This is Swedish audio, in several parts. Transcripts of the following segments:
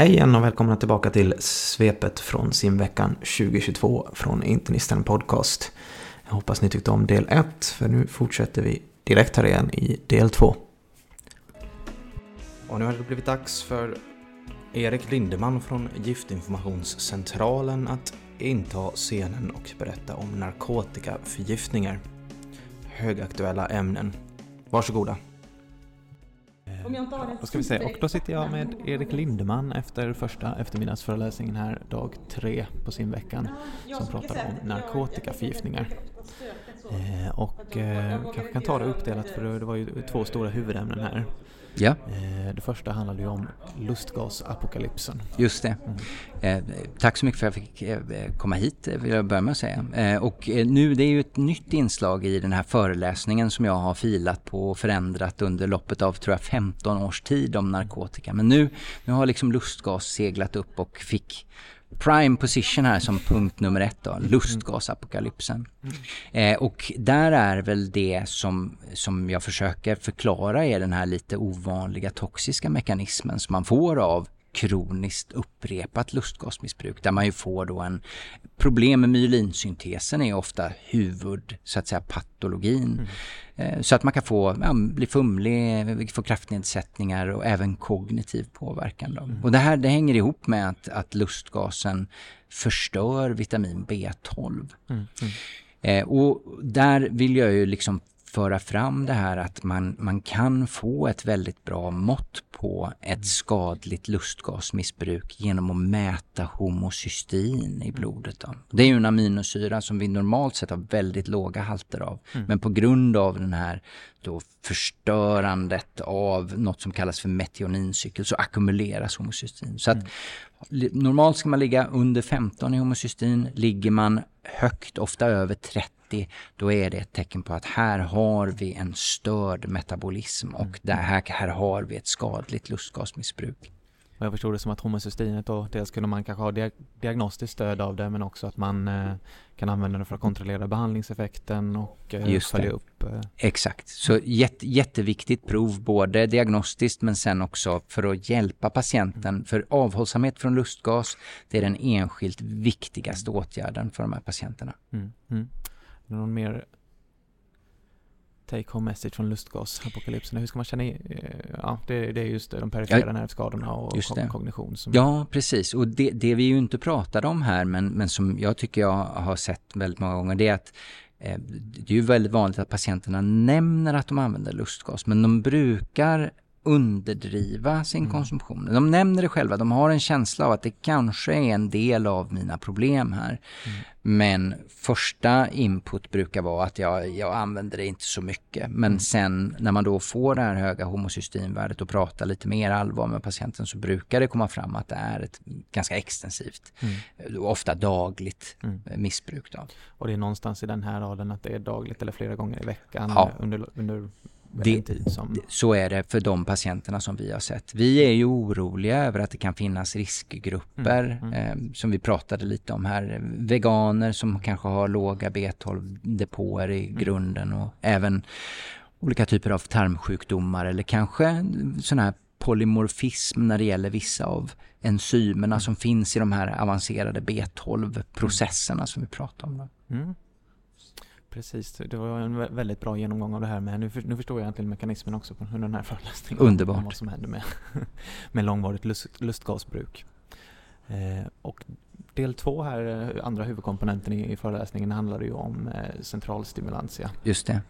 Hej igen och välkomna tillbaka till svepet från simveckan 2022 från Internisten Podcast. Jag hoppas ni tyckte om del 1 för nu fortsätter vi direkt här igen i del 2. Och nu har det blivit dags för Erik Lindeman från Giftinformationscentralen att inta scenen och berätta om narkotikaförgiftningar. Högaktuella ämnen. Varsågoda. Om jag inte har Då ska vi se, och då sitter jag med Erik Lindeman efter första eftermiddagsföreläsningen här, dag tre på simveckan, som pratar om narkotikaförgiftningar. Eh, och eh, kanske kan ta det uppdelat för det var ju två stora huvudämnen här. Ja, Eh, det första handlade ju om lustgasapokalypsen. just det. Mm. Eh, tack så mycket för att jag fick eh, komma hit, vill jag börja med att säga. Eh, och nu, det är ju ett nytt inslag i den här föreläsningen som jag har filat på och förändrat under loppet av, tror jag, 15 års tid om narkotika. Men nu, nu har liksom lustgas seglat upp och fick prime position här som punkt nummer ett då, lustgasapokalypsen. Eh, och där är väl det som, som jag försöker förklara är den här lite ovanliga toxiska mekanismen som man får av kroniskt upprepat lustgasmissbruk där man ju får då en problem med myelinsyntesen är ofta huvud, så att säga patologin. Eh, Så att man kan få, ja, bli fumlig, få kraftnedsättningar och även kognitiv påverkan. Då. Och det här det hänger ihop med att, att lustgasen förstör vitamin B12. Eh, och där vill jag ju liksom föra fram det här att man, man kan få ett väldigt bra mått på ett skadligt lustgasmissbruk genom att mäta homocystein i blodet. Då. Det är ju en aminosyra som vi normalt sett har väldigt låga halter av. Men på grund av den här då förstörandet av något som kallas för metionincykel så ackumuleras homocystein. Så att li- normalt ska man ligga under 15 i homocystein. Ligger man högt, ofta över 30, då är det ett tecken på att här har vi en störd metabolism och där, här, här har vi ett skadligt lustgasmissbruk. Och jag förstod det som att homocysteinet då, dels kunde man kanske ha dia- diagnostiskt stöd av det men också att man eh, kan använda det för att kontrollera behandlingseffekten och eh, Just det. följa upp. Eh, Exakt, så jätte, jätteviktigt prov både diagnostiskt men sen också för att hjälpa patienten. För avhållsamhet från lustgas, det är den enskilt viktigaste åtgärden för de här patienterna. Mm. Mm. Någon mer take home message från lustgasapokalypsen? Hur ska man känna i, eh, Ja, det, det är just det, de perifera Ja, nervskadorna och kognition. Som, Ja, precis. Och det, det vi ju inte pratade om här, men, men som jag tycker jag har sett väldigt många gånger, det är att eh, det är ju väldigt vanligt att patienterna nämner att de använder lustgas, men de brukar underdriva sin konsumtion. De nämner det själva, de har en känsla av att det kanske är en del av mina problem här. Men första input brukar vara att jag, jag använder det inte så mycket. Men sen när man då får det här höga homocysteinvärdet och pratar lite mer allvar med patienten så brukar det komma fram att det är ett ganska extensivt, eh, ofta dagligt eh, missbruk. Då. Och det är någonstans i den här raden att det är dagligt eller flera gånger i veckan Ja. under, under Det- som... Så är det för de patienterna som vi har sett. Vi är ju oroliga över att det kan finnas riskgrupper Eh, som vi pratade lite om här. Veganer som kanske har låga B12-depåer i grunden och även olika typer av tarmsjukdomar eller kanske sån här polymorfism när det gäller vissa av enzymerna som finns i de här avancerade B12-processerna som vi pratar om. Mm. Precis, det var en vä- väldigt bra genomgång av det här med nu, för, nu förstår jag egentligen mekanismen också på, under den här föreläsningen. Underbart. Om vad som händer med, med långvarigt lust, lustgasbruk. Eh, och del två här, eh, andra huvudkomponenten i, föreläsningen handlade ju om eh, centralstimulantia. Just det.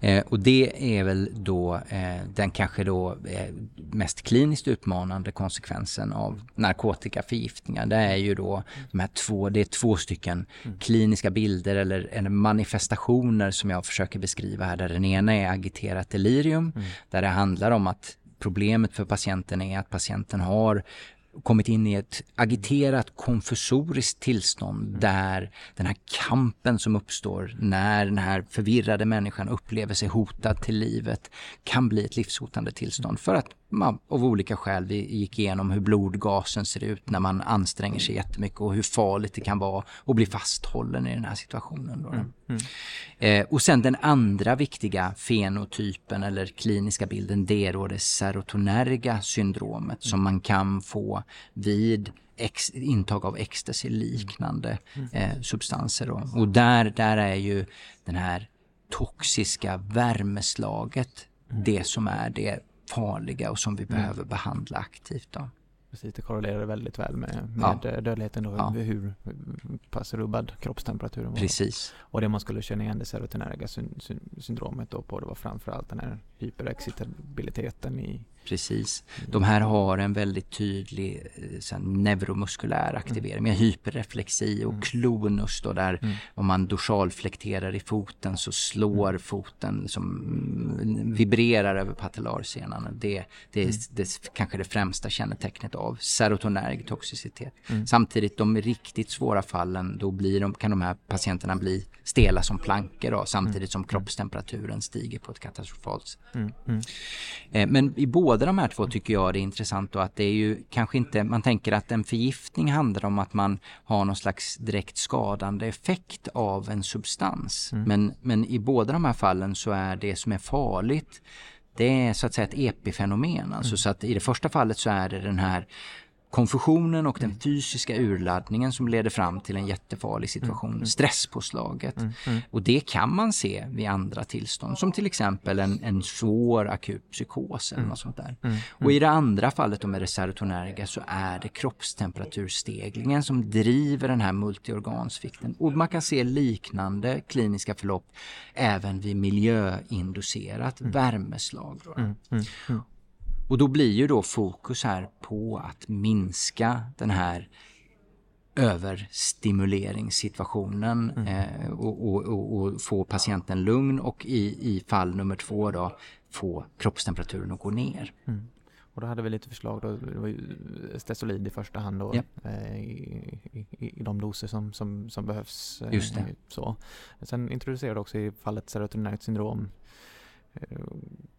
Eh, och det är väl då eh, den kanske då eh, mest kliniskt utmanande konsekvensen av narkotikaförgiftningar. Det är ju då de här två, det är två stycken kliniska bilder eller, eller manifestationer som jag försöker beskriva här. Där den ena är agiterat delirium, där det handlar om att problemet för patienten är att patienten har kommit in i ett agiterat konfusoriskt tillstånd där den här kampen som uppstår när den här förvirrade människan upplever sig hotad till livet kan bli ett livshotande tillstånd för att av olika skäl. Vi gick igenom hur blodgasen ser ut när man anstränger sig jättemycket och hur farligt det kan vara att bli fasthållen i den här situationen. Då. Mm. Mm. Eh, och sen den andra viktiga fenotypen eller kliniska bilden det är då det serotonerga syndromet mm. som man kan få vid ex, intag av ecstasy liknande mm. eh, substanser. Då. Och där, där är ju den här toxiska värmeslaget mm. det som är det farliga och som vi mm. behöver behandla aktivt. Då. Precis, det korrelerar väldigt väl med, med ja. dödligheten och ja. hur pass rubbad kroppstemperaturen var. Precis. Och det man skulle känna igen det serotonerga syndromet då på det var framförallt den här hyperexcitabiliteten i Precis. De här har en väldigt tydlig eh, så neuromuskulär aktivering med hyperreflexi och mm. klonus då där mm. om man dorsalflekterar i foten så slår mm. foten som mm, vibrerar över patellarsenan. Det, det är mm. det, kanske det främsta kännetecknet av serotonerg toxicitet. Mm. Samtidigt de riktigt svåra fallen då blir de, kan de här patienterna bli stela som plankor då, samtidigt som kroppstemperaturen stiger på ett katastrofalt sätt. Eh, men i båda båda de här två tycker jag är intressant då att det är ju kanske inte, man tänker att en förgiftning handlar om att man har någon slags direkt skadande effekt av en substans. Mm. Men, men i båda de här fallen så är det som är farligt det är så att säga ett epifenomen. Alltså mm. så att i det första fallet så är det den här konfusionen och den mm. fysiska urladdningen som leder fram till en jättefarlig situation, mm. stresspåslaget. Mm. Mm. Och det kan man se vid andra tillstånd som till exempel en, en svår akut psykos eller något sånt där. Och i det andra fallet med det serotonerga så är det kroppstemperaturstegringen som driver den här multiorgansvikten. Och man kan se liknande kliniska förlopp även vid miljöinducerat värmeslag. Och då blir ju då fokus här på att minska den här överstimuleringssituationen mm. eh, och, och, och, och, få patienten lugn och i, i fall nummer två då få kroppstemperaturen att gå ner. Mm. Och då hade vi lite förslag då, det var ju Stesolid i första hand då, ja. eh, i, i, i, de doser som, som, som behövs. Eh, Just det. Så. Sen introducerade också i fallet serotoninärt syndrom eh,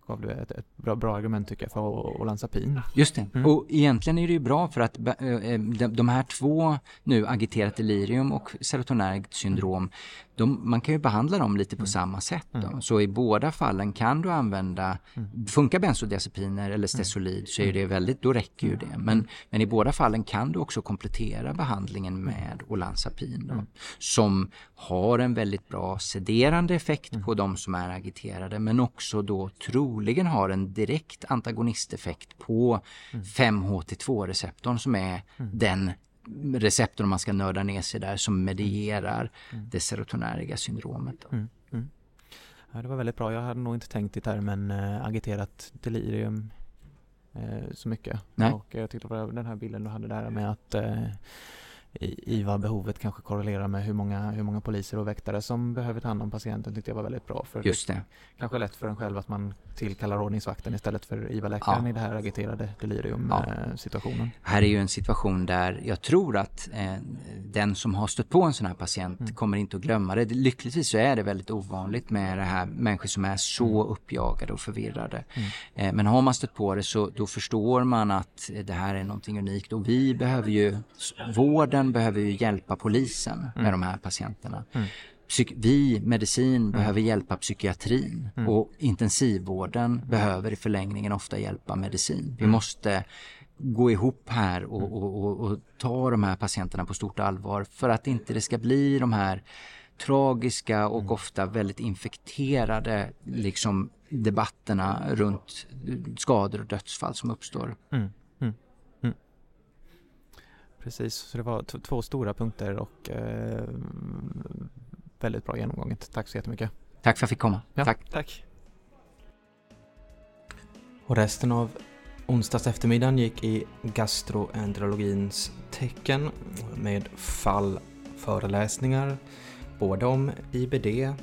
gav du ett, ett bra, bra, argument tycker jag för olanzapin. Just det, mm. och egentligen är det ju bra för att eh, eh, de här två nu, agiterat delirium och serotonergt syndrom, de, man kan ju behandla dem lite på mm. samma sätt. Mm. Så i båda fallen kan du använda, mm. funkar bensodiazepiner eller mm. stesolid så är det väldigt, då räcker ju det. Men, men i båda fallen kan du också komplettera behandlingen med olanzapin då, som har en väldigt bra sederande effekt på de som är agiterade men också då troligen har en direkt antagonisteffekt på 5-HT2-receptorn som är den receptor om man ska nörda ner sig där som medierar mm. det serotonerga syndromet. Mm. Mm. Ja, det var väldigt bra. Jag hade nog inte tänkt i termen äh, agiterat delirium äh, så mycket. Nej. Och jag tyckte på den här bilden du hade där med att äh, IVA-behovet kanske korrelerar med hur många, hur många poliser och väktare som behöver ta hand om patienten tyckte jag var väldigt bra. För Just det. Kanske lätt för en själv att man tillkallar ordningsvakten istället för IVA-läkaren ja. i det här agiterade delirium-situationen. Ja. Här är ju en situation där jag tror att eh, den som har stött på en sån här patient mm. kommer inte att glömma det. Lyckligtvis så är det väldigt ovanligt med det här människor som är så mm. uppjagade och förvirrade. Mm. Eh, men har man stött på det så då förstår man att det här är någonting unikt och vi behöver ju vården behöver ju hjälpa polisen med mm. de här patienterna. Mm. Psyk vi, medicin, mm. behöver hjälpa psykiatrin mm. och intensivvården behöver i förlängningen ofta hjälpa medicin. Vi mm. måste gå ihop här och, och, och, och, ta de här patienterna på stort allvar för att inte det ska bli de här tragiska och ofta väldigt infekterade liksom, debatterna runt skador och dödsfall som uppstår. Mm. Precis, så det var två stora punkter och eh, väldigt bra genomgånget. Tack så jättemycket. Tack för att jag fick komma. Ja, tack. tack. Och resten av onsdags eftermiddagen gick i gastroenterologins tecken med fallföreläsningar både om IBD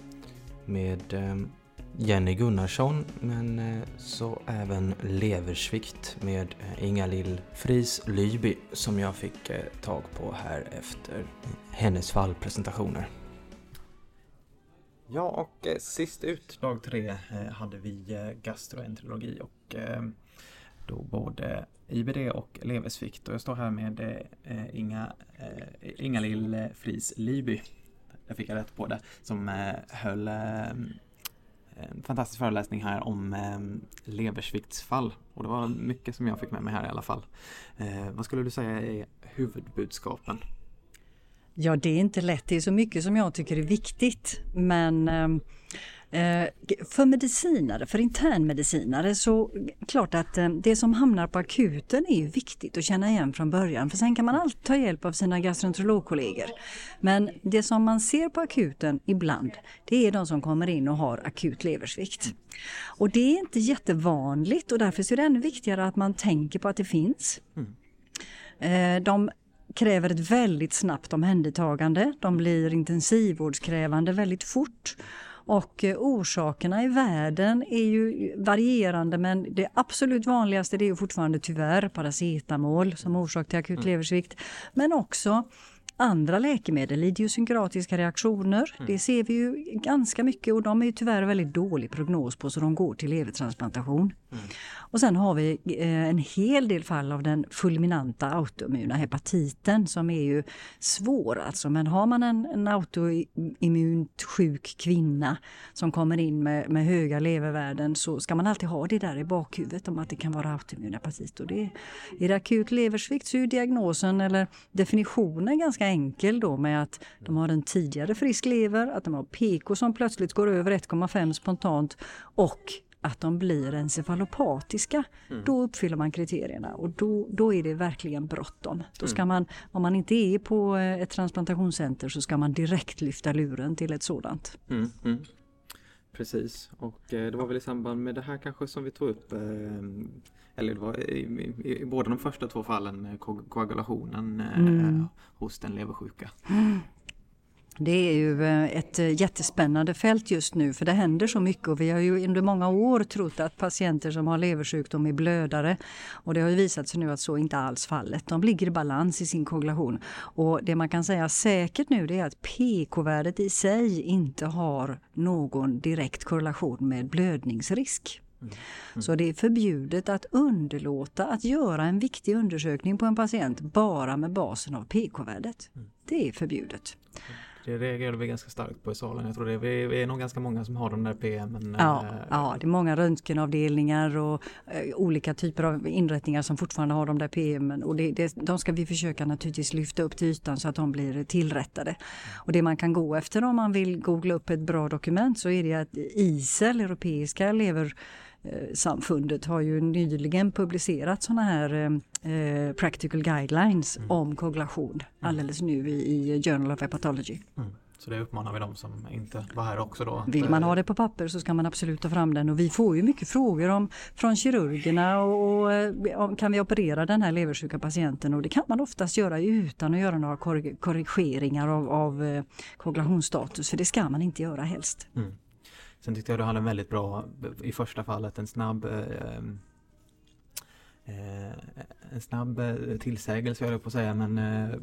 med eh, Jenny Gunnarsson men eh, så även leversvikt med eh, Inga-Lill Fris Lyby som jag fick tag på här efter hennes fallpresentationer. Ja, och sist ut dag tre hade vi gastroenterologi och då både IBD och leversvikt. Och jag står här med eh, Inga, eh, Inga-Lill Fris Liby. Jag fick jag rätt på det. Som eh, höll eh, en fantastisk föreläsning här om eh, leversviktsfall. Och det var mycket som jag fick med mig här i alla fall. Eh, vad skulle du säga är huvudbudskapen? Ja, det är inte lätt. Det är så mycket som jag tycker är viktigt. Men eh, för medicinare, för internmedicinare så klart att eh, det som hamnar på akuten är ju viktigt att känna igen från början för sen kan man alltid ta hjälp av sina gastroenterologkollegor. Men det som man ser på akuten ibland det är de som kommer in och har akut leversvikt. Och det är inte jättevanligt och därför är det ännu viktigare att man tänker på att det finns. Mm. De kräver ett väldigt snabbt omhändertagande. De blir intensivvårdskrävande väldigt fort. Och eh, orsakerna i världen är ju varierande men det absolut vanligaste det är fortfarande tyvärr paracetamol som orsak till akut mm. leversvikt. Men också andra läkemedel, idiosynkratiska reaktioner, mm. det ser vi ju ganska mycket och de är ju tyvärr väldigt dålig prognos på så de går till levertransplantation. Mm. Och sen har vi eh, en hel del fall av den fulminanta autoimmuna hepatiten som är ju svår alltså. Men har man en, en autoimmunt sjuk kvinna som kommer in med, med höga levervärden så ska man alltid ha det där i bakhuvudet om att det kan vara autoimmun hepatit. Och det, är det akut leversvikt så är diagnosen eller definitionen ganska enkel då med att de har en tidigare frisk lever, att de har PK som plötsligt går över 1,5 spontant och att de blir encefalopatiska, mm. då uppfyller man kriterierna och då, då är det verkligen bråttom. Då ska mm. man, om man inte är på eh, ett transplantationscenter så ska man direkt lyfta luren till ett sådant. Mm, mm. Precis, och eh, det var väl i samband med det här kanske som vi tog upp eh, eller det var i, i, i båda de första två fallen ko koagulationen mm. hos den leversjuka. Det är ju eh, ett eh, jättespännande fält just nu för det händer så mycket och vi har ju under många år trott att patienter som har leversjukdom är blödare och det har ju visat sig nu att så inte alls fallet. De ligger i balans i sin koagulation och det man kan säga säkert nu det är att PK-värdet i sig inte har någon direkt korrelation med blödningsrisk. Mm. Så det är förbjudet att underlåta att göra en viktig undersökning på en patient bara med basen av PK-värdet. Mm. Det är förbjudet. Det reagerade vi ganska starkt på i salen. Jag tror det vi, vi är nog ganska många som har de där PM. Ja, äh, ja, det är många röntgenavdelningar och äh, olika typer av inrättningar som fortfarande har de där PM. Och det, det, de ska vi försöka naturligtvis lyfta upp till ytan så att de blir tillrättade. Och det man kan gå efter om man vill googla upp ett bra dokument så är det att ISEL, Europeiska lever samfundet har ju nyligen publicerat sådana här eh, practical guidelines mm. om koagulation mm. alldeles nu i, Journal of Hepatology. Mm. Så det uppmanar vi dem som inte var här också då? Vill man ha det på papper så ska man absolut ta fram den och vi får ju mycket frågor om från kirurgerna och, och eh, kan vi operera den här leversjuka patienten och det kan man oftast göra utan att göra några korrigeringar av, av eh, koagulationsstatus för det ska man inte göra helst. Mm. Sen tyckte jag du hade en väldigt bra, i första fallet, en snabb eh, Eh, en snabb eh, tillsägelse, jag på att säga, men eh,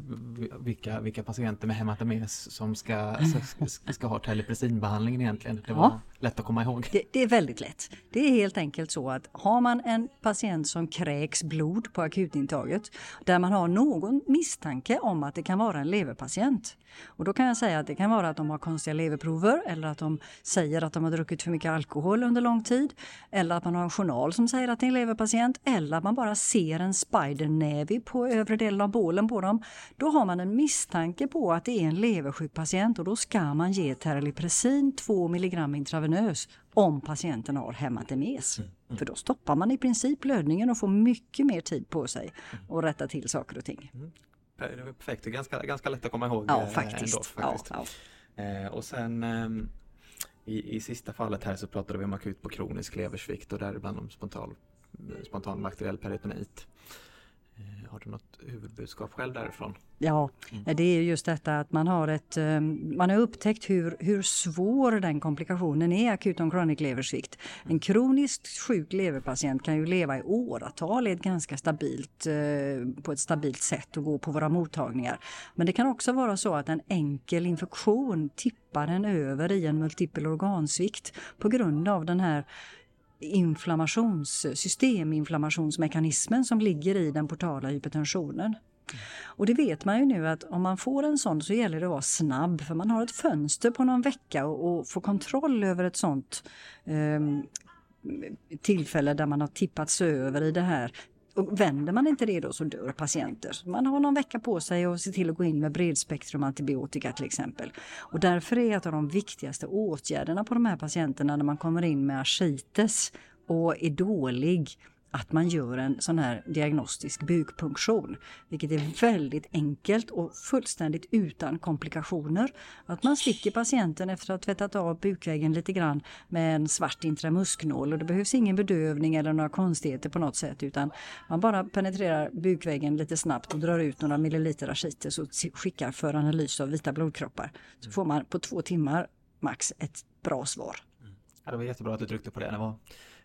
vilka, vilka patienter med hematames som ska, ska, ska ha telepresinbehandlingen egentligen. Det var ja. lätt att komma ihåg. Det, det, är väldigt lätt. Det är helt enkelt så att har man en patient som kräks blod på akutintaget där man har någon misstanke om att det kan vara en leverpatient. Och då kan jag säga att det kan vara att de har konstiga leverprover eller att de säger att de har druckit för mycket alkohol under lång tid. Eller att man har en journal som säger att det är en leverpatient eller att man bara ser en spidernävi på övre delen av bålen på dem. Då har man en misstanke på att det är en leversjuk patient och då ska man ge terlipressin 2 mg intravenös om patienten har hematemes. Mm. Mm. För då stoppar man i princip blödningen och får mycket mer tid på sig att rätta till saker och ting. Mm. Perfekt, ganska, ganska lätt att komma ihåg. Ja, faktiskt. Ändå, faktiskt. Ja, ja. Eh, och sen eh, i, i sista fallet här så pratade vi om akut på kronisk leversvikt och däribland om spontan, spontan bakteriell peritonit. Eh, har du något huvudbudskap själv därifrån? Ja, mm. det är just detta att man har ett, ehm, man har upptäckt hur, hur svår den komplikationen är, akut on chronic leversvikt. En kroniskt sjuk leverpatient kan ju leva i åratal i ett ganska stabilt, eh, på ett stabilt sätt och gå på våra mottagningar. Men det kan också vara så att en enkel infektion tippar en över i en multipel organsvikt på grund av den här inflammationssystem, inflammationsmekanismen som ligger i den portala hypertensionen. Och det vet man ju nu att om man får en sån så gäller det att vara snabb för man har ett fönster på någon vecka och, och få kontroll över ett sånt eh, tillfälle där man har tippats över i det här och vänder man inte det då så dör patienter. Man har någon vecka på sig att se till att gå in med bredspektrum antibiotika till exempel. Och därför är ett av de viktigaste åtgärderna på de här patienterna när man kommer in med ascites och är dålig att man gör en sån här diagnostisk bukpunktion. Vilket är väldigt enkelt och fullständigt utan komplikationer. Att man sticker patienten efter att ha tvättat av bukväggen lite grann med en svart intramusknål och det behövs ingen bedövning eller några konstigheter på något sätt utan man bara penetrerar bukväggen lite snabbt och drar ut några milliliter ascites och skickar för analys av vita blodkroppar. Så får man på två timmar max ett bra svar. Ja, det var jättebra att du tryckte på det. det var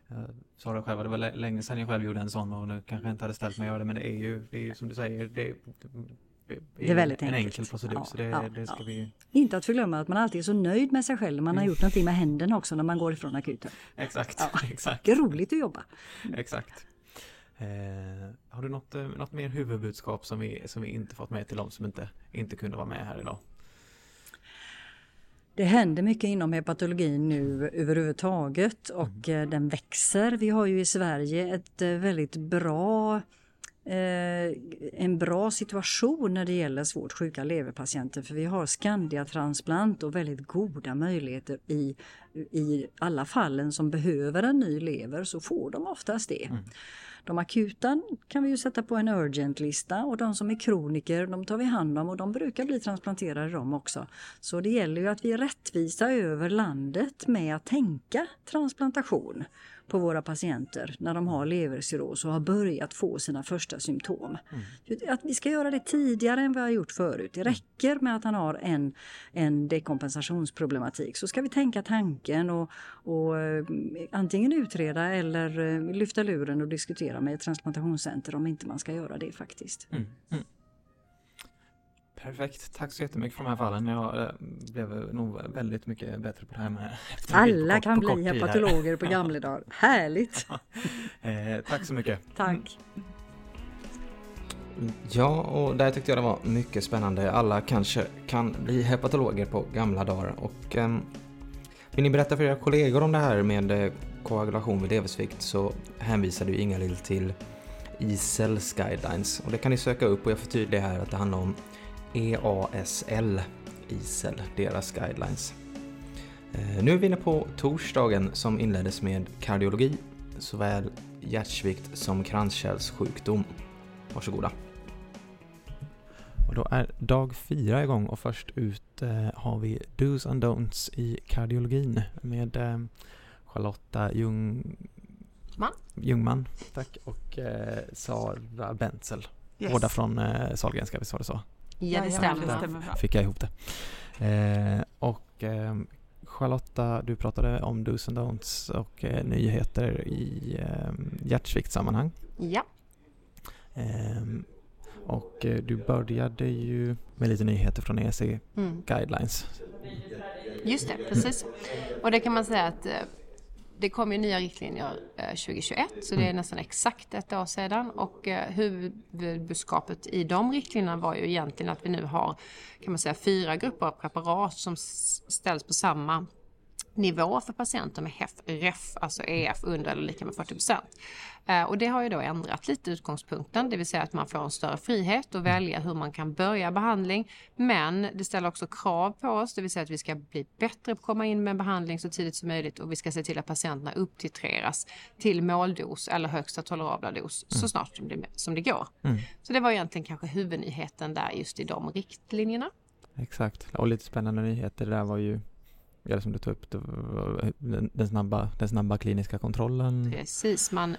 jag sa det själv, det var länge sedan jag själv gjorde en sån och nu kanske jag inte hade ställt mig att göra det men det är ju, det är ju som du säger, det är, det är väldigt en enkelt. enkel procedur. Ja, så det, ja, det ska ja. vi... Inte att förglömma att man alltid är så nöjd med sig själv man har Mm. gjort någonting med händerna också när man går ifrån akuten. Exakt, exakt, Det är roligt att jobba. exakt. Eh, har du något, eh, något mer huvudbudskap som vi, som vi inte fått med till dem som inte, inte kunde vara med här idag? Det händer mycket inom hepatologin nu överhuvudtaget och eh, den växer. Vi har ju i Sverige ett eh, väldigt bra eh, en bra situation när det gäller svårt sjuka leverpatienter för vi har Scandia-transplant och väldigt goda möjligheter i, i alla fallen som behöver en ny lever så får de oftast det. De akuta kan vi ju sätta på en urgent-lista och de som är kroniker de tar vi hand om och de brukar bli transplanterade de också. Så det gäller ju att vi är rättvisa över landet med att tänka transplantation på våra patienter när de har levercirros och har börjat få sina första symptom. Att vi ska göra det tidigare än vi har gjort förut. Det räcker med att han har en, en dekompensationsproblematik så ska vi tänka tanken och, och eh, antingen utreda eller eh, lyfta luren och diskutera med ett transplantationscenter om inte man ska göra det faktiskt. Mm. Mm. Perfekt, tack så jättemycket för de här fallen. Jag eh, blev nog väldigt mycket bättre på det här med på Alla kort- kan på bli hepatologer på gamla dagar. Härligt! Eh, tack så mycket. Tack! Ja, och där tyckte jag det var mycket spännande. Alla kanske kan bli hepatologer på gamla dagar. Och ehm, vill ni berätta för era kollegor om det här med eh, koagulation vid leversvikt så hänvisade ju Inga-Lill till ISELs guidelines. Och det kan ni söka upp och jag förtydligar här att det handlar om EASL, ISEL, deras guidelines. Eh, nu är vi inne på torsdagen som inleddes med kardiologi, såväl hjärtsvikt som kranskärlssjukdom. Varsågoda. Och då är dag fyra igång och först ut eh, har vi Do's and Don'ts i kardiologin med eh, Charlotta Ljung... Man. Ljungman tack, och Sara Bentzel. Yes. Båda från eh, Sahlgrenska, visst var det så? Ja, det stämmer. det stämmer bra. Fick jag ihop det. Eh, och eh, Charlotta, du pratade om Do's and Don'ts och eh, nyheter i eh, hjärtsviktssammanhang. Ja, Ehm, och eh, du började ju med lite nyheter från EC mm. Guidelines. just det, precis. Och det kan man säga att eh, det kom ju nya riktlinjer eh, 2021, så det är nästan exakt ett år sedan. Och eh, huvudbudskapet i de riktlinjerna var ju egentligen att vi nu har, kan man säga, fyra grupper av preparat som ställs på samma nivå för patienter med HEF, REF, alltså EF under eller lika med 40 Eh, Och det har ju då ändrat lite utgångspunkten, det vill säga att man får en större frihet att välja hur man kan börja behandling. Men det ställer också krav på oss, det vill säga att vi ska bli bättre på att komma in med behandling så tidigt som möjligt och vi ska se till att patienterna upptitreras till måldos eller högsta tolerabla dos så snart som det, som det går. Mm. Så det var egentligen kanske huvudnyheten där just i de riktlinjerna. Exakt, och lite spännande nyheter. Det där var ju, eller som du tog upp, den, snabba, den snabba kliniska kontrollen. Precis, man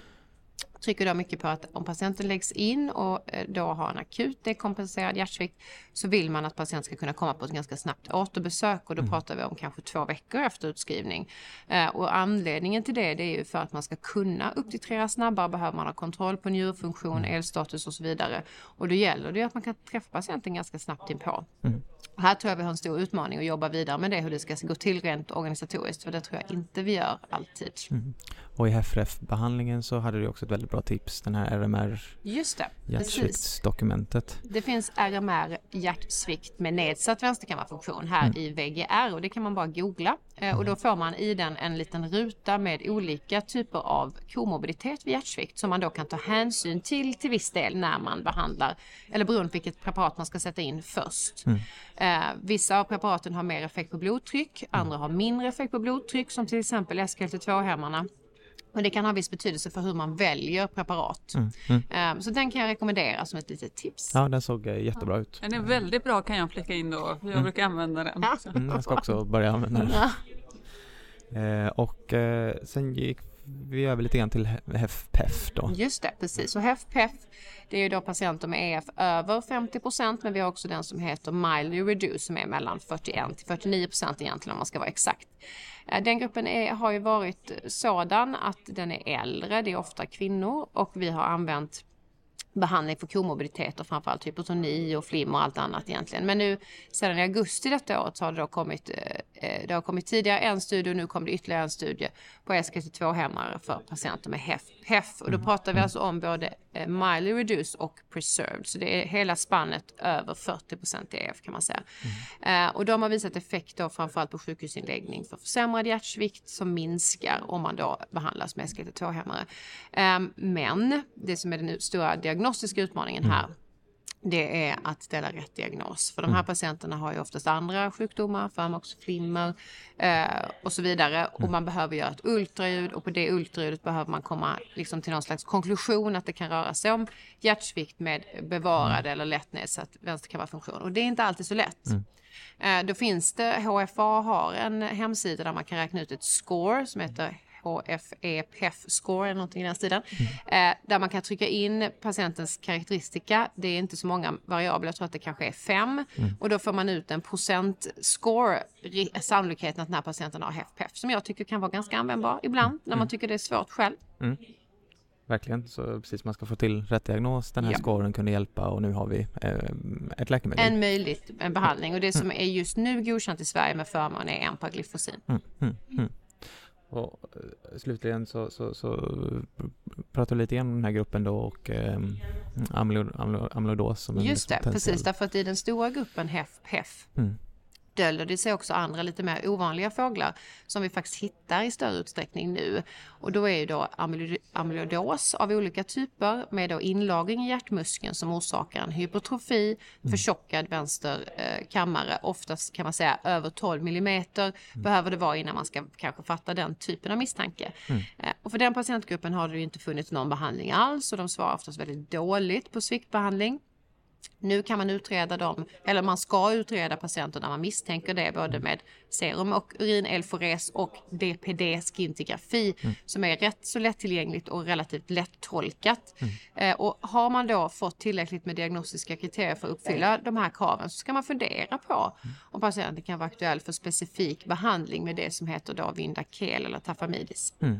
trycker då mycket på att om patienten läggs in och eh, då har en akut dekompenserad hjärtsvikt så vill man att patienten ska kunna komma på ett ganska snabbt återbesök och då pratar vi om kanske två veckor efter utskrivning. Eh, Och anledningen till det, det är ju för att man ska kunna upptitrera snabbare behöver man ha kontroll på njurfunktion, elstatus och så vidare. Och då gäller det ju att man kan träffa patienten ganska snabbt inpå. Mm. Här tror jag vi har en stor utmaning att jobba vidare med det, hur det ska gå till rent organisatoriskt, för det tror jag inte vi gör alltid. Mm. Och i HFRF-behandlingen så hade du också ett väldigt bra tips, den här RMR Just det, hjärtsviktsdokumentet. Det finns RMR hjärtsvikt med nedsatt vänsterkammarfunktion här mm. i VGR och det kan man bara googla eh, och då får man i den en liten ruta med olika typer av komorbiditetet vid hjärtsvikt som man då kan ta hänsyn till till viss del när man behandlar eller beroende på vilket preparat man ska sätta in först. Mm. Eh, vissa av preparaten har mer effekt på blodtryck, andra har mindre effekt på blodtryck som till exempel SGLT2-hämmarna. Och det kan ha viss betydelse för hur man väljer preparat. Mm, mm. Um, så den kan jag rekommendera som ett litet tips. Ja, den såg uh, jättebra ja. ut. Den är väldigt bra kan jag flika in då. Jag mm. brukar använda den. Ja. Mm, jag ska också börja använda den. Ja. Uh, och uh, sen gick vi över lite grann till HEF-PEF då. Just det, precis. Och HEF-PEF det är ju då patienter med EF över 50% men vi har också den som heter mildly reduced som är mellan 41 till 49 egentligen om man ska vara exakt. Eh, den gruppen är, har ju varit sådan att den är äldre, det är ofta kvinnor och vi har använt behandling för komorbiditeter, framförallt hypotoni och flim och allt annat egentligen. Men nu sedan i augusti detta året så har det då kommit, eh, eh, det har kommit tidigare en studie och nu kommer det ytterligare en studie på SGLT2-hämmare för patienter med HEFT HEF och då mm. pratar vi alltså om både eh, mildly reduced och preserved. Så det är hela spannet över 40% EF kan man säga. Mm. och de har visat effekt då framförallt på sjukhusinläggning för försämrad hjärtsvikt som minskar om man då behandlas med SGLT2-hämmare. Ehm, men det som är den stora diagnostiska utmaningen här mm. Det är att ställa rätt diagnos. För de här mm. patienterna har ju oftast andra sjukdomar, förmaksflimmer eh, och så vidare. Och mm. man behöver göra ett ultraljud och på det ultraljudet behöver man komma liksom till någon slags konklusion att det kan röra sig om hjärtsvikt med bevarad eller lätt nedsatt vänsterkammarfunktion. Och det är inte alltid så lätt. Mm. Eh, då finns det, HFA har en hemsida där man kan räkna ut ett score som heter HFE PEF score eller någonting i den stilen. Mm. Eh, där man kan trycka in patientens karaktäristika. Det är inte så många variabler, jag tror att det kanske är fem. Mm. Och då får man ut en procentscore, sannolikheten att den här patienten har HFPEF, som jag tycker kan vara ganska användbar ibland mm. när man tycker det är svårt själv. Mm. Verkligen, så precis man ska få till rätt diagnos. Den här ja. scoren kunde hjälpa och nu har vi eh, ett läkemedel. En möjligt en behandling och det som är just nu godkänt i Sverige med förmån är empagliflosin. Mm, mm, mm. Och eh, slutligen så, så, så pratar vi lite grann om den här gruppen då och eh, amyloidos som Just det, precis. därför att i den stora gruppen HEF, HEF mm döljer det sig också andra lite mer ovanliga fåglar som vi faktiskt hittar i större utsträckning nu. Och då är ju då amyloidos av olika typer med då inlagring i hjärtmuskeln som orsakar en hypertrofi, mm. förtjockad vänster eh, kammare, oftast kan man säga över 12 millimeter mm. behöver det vara innan man ska kanske fatta den typen av misstanke. Mm. Eh, och för den patientgruppen har det ju inte funnits någon behandling alls och de svarar oftast väldigt dåligt på sviktbehandling. Nu kan man utreda dem, eller man ska utreda patienter när man misstänker det, både med serum och urin-elfores och DPD skintigrafi mm. som är rätt så lättillgängligt och relativt lättolkat. Mm. Eh, och har man då fått tillräckligt med diagnostiska kriterier för att uppfylla de här kraven så ska man fundera på mm. om patienten kan vara aktuell för specifik behandling med det som heter då Vindakel eller Tafamidis. Mm.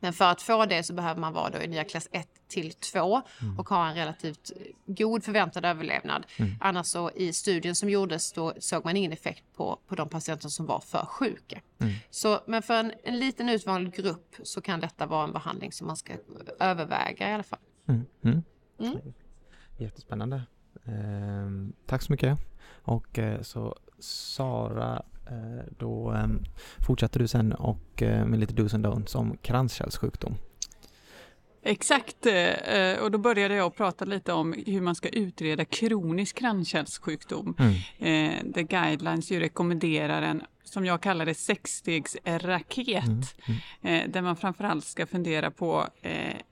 Men för att få det så behöver man vara då i nya klass 1 till 2 mm. och ha en relativt god förväntad överlevnad. Mm. Annars så i studien som gjordes då såg man ingen effekt på, på de patienter som var för sjuka. Mm. Så, men för en, en liten utvald grupp så kan detta vara en behandling som man ska överväga i alla fall. Mm. Mm. Mm. Jättespännande. Eh, tack så mycket. Och eh, så Sara Eh, då ehm, fortsatte du sen och eh, med lite dos and don'ts om kranskärlssjukdom. Exakt, eh, och då började jag prata lite om hur man ska utreda kronisk kranskärlssjukdom. Mm. Där guidelines ju rekommenderar en, som jag kallar det, sexstegsraket. Mm. Mm. Där man framförallt ska fundera på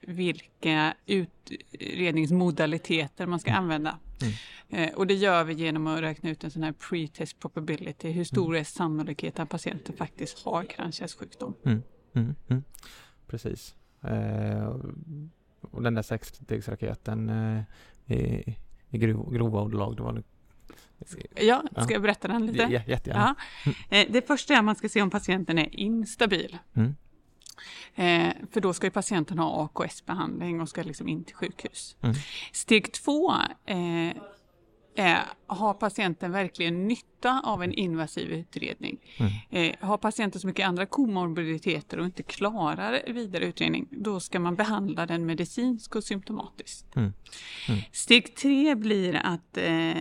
vilka utredningsmodaliteter man ska mm. använda. Mm. Eh, och det gör vi genom att räkna ut en sån här pre-test probability. Hur stor mm. är sannolikheten att patienten faktiskt har kranskärlssjukdom? Mm. Precis. Eh, och den där sexstegsraketen eh, i, i grov, grova ordalag, det var Ja, ska jag berätta den lite? Ja, jättegärna. Ja. Eh, det första är att man ska se om patienten är instabil. Mm. För då ska ju patienten ha AKS-behandling och ska liksom in till sjukhus. Mm. Steg två eh, har patienten verkligen nytta av en invasiv utredning? Mm. Eh, har patienten så mycket andra komorbiditeter och inte klarar vidare utredning, då ska man behandla den medicinskt och symptomatiskt. Mm. Mm. Steg tre blir att eh,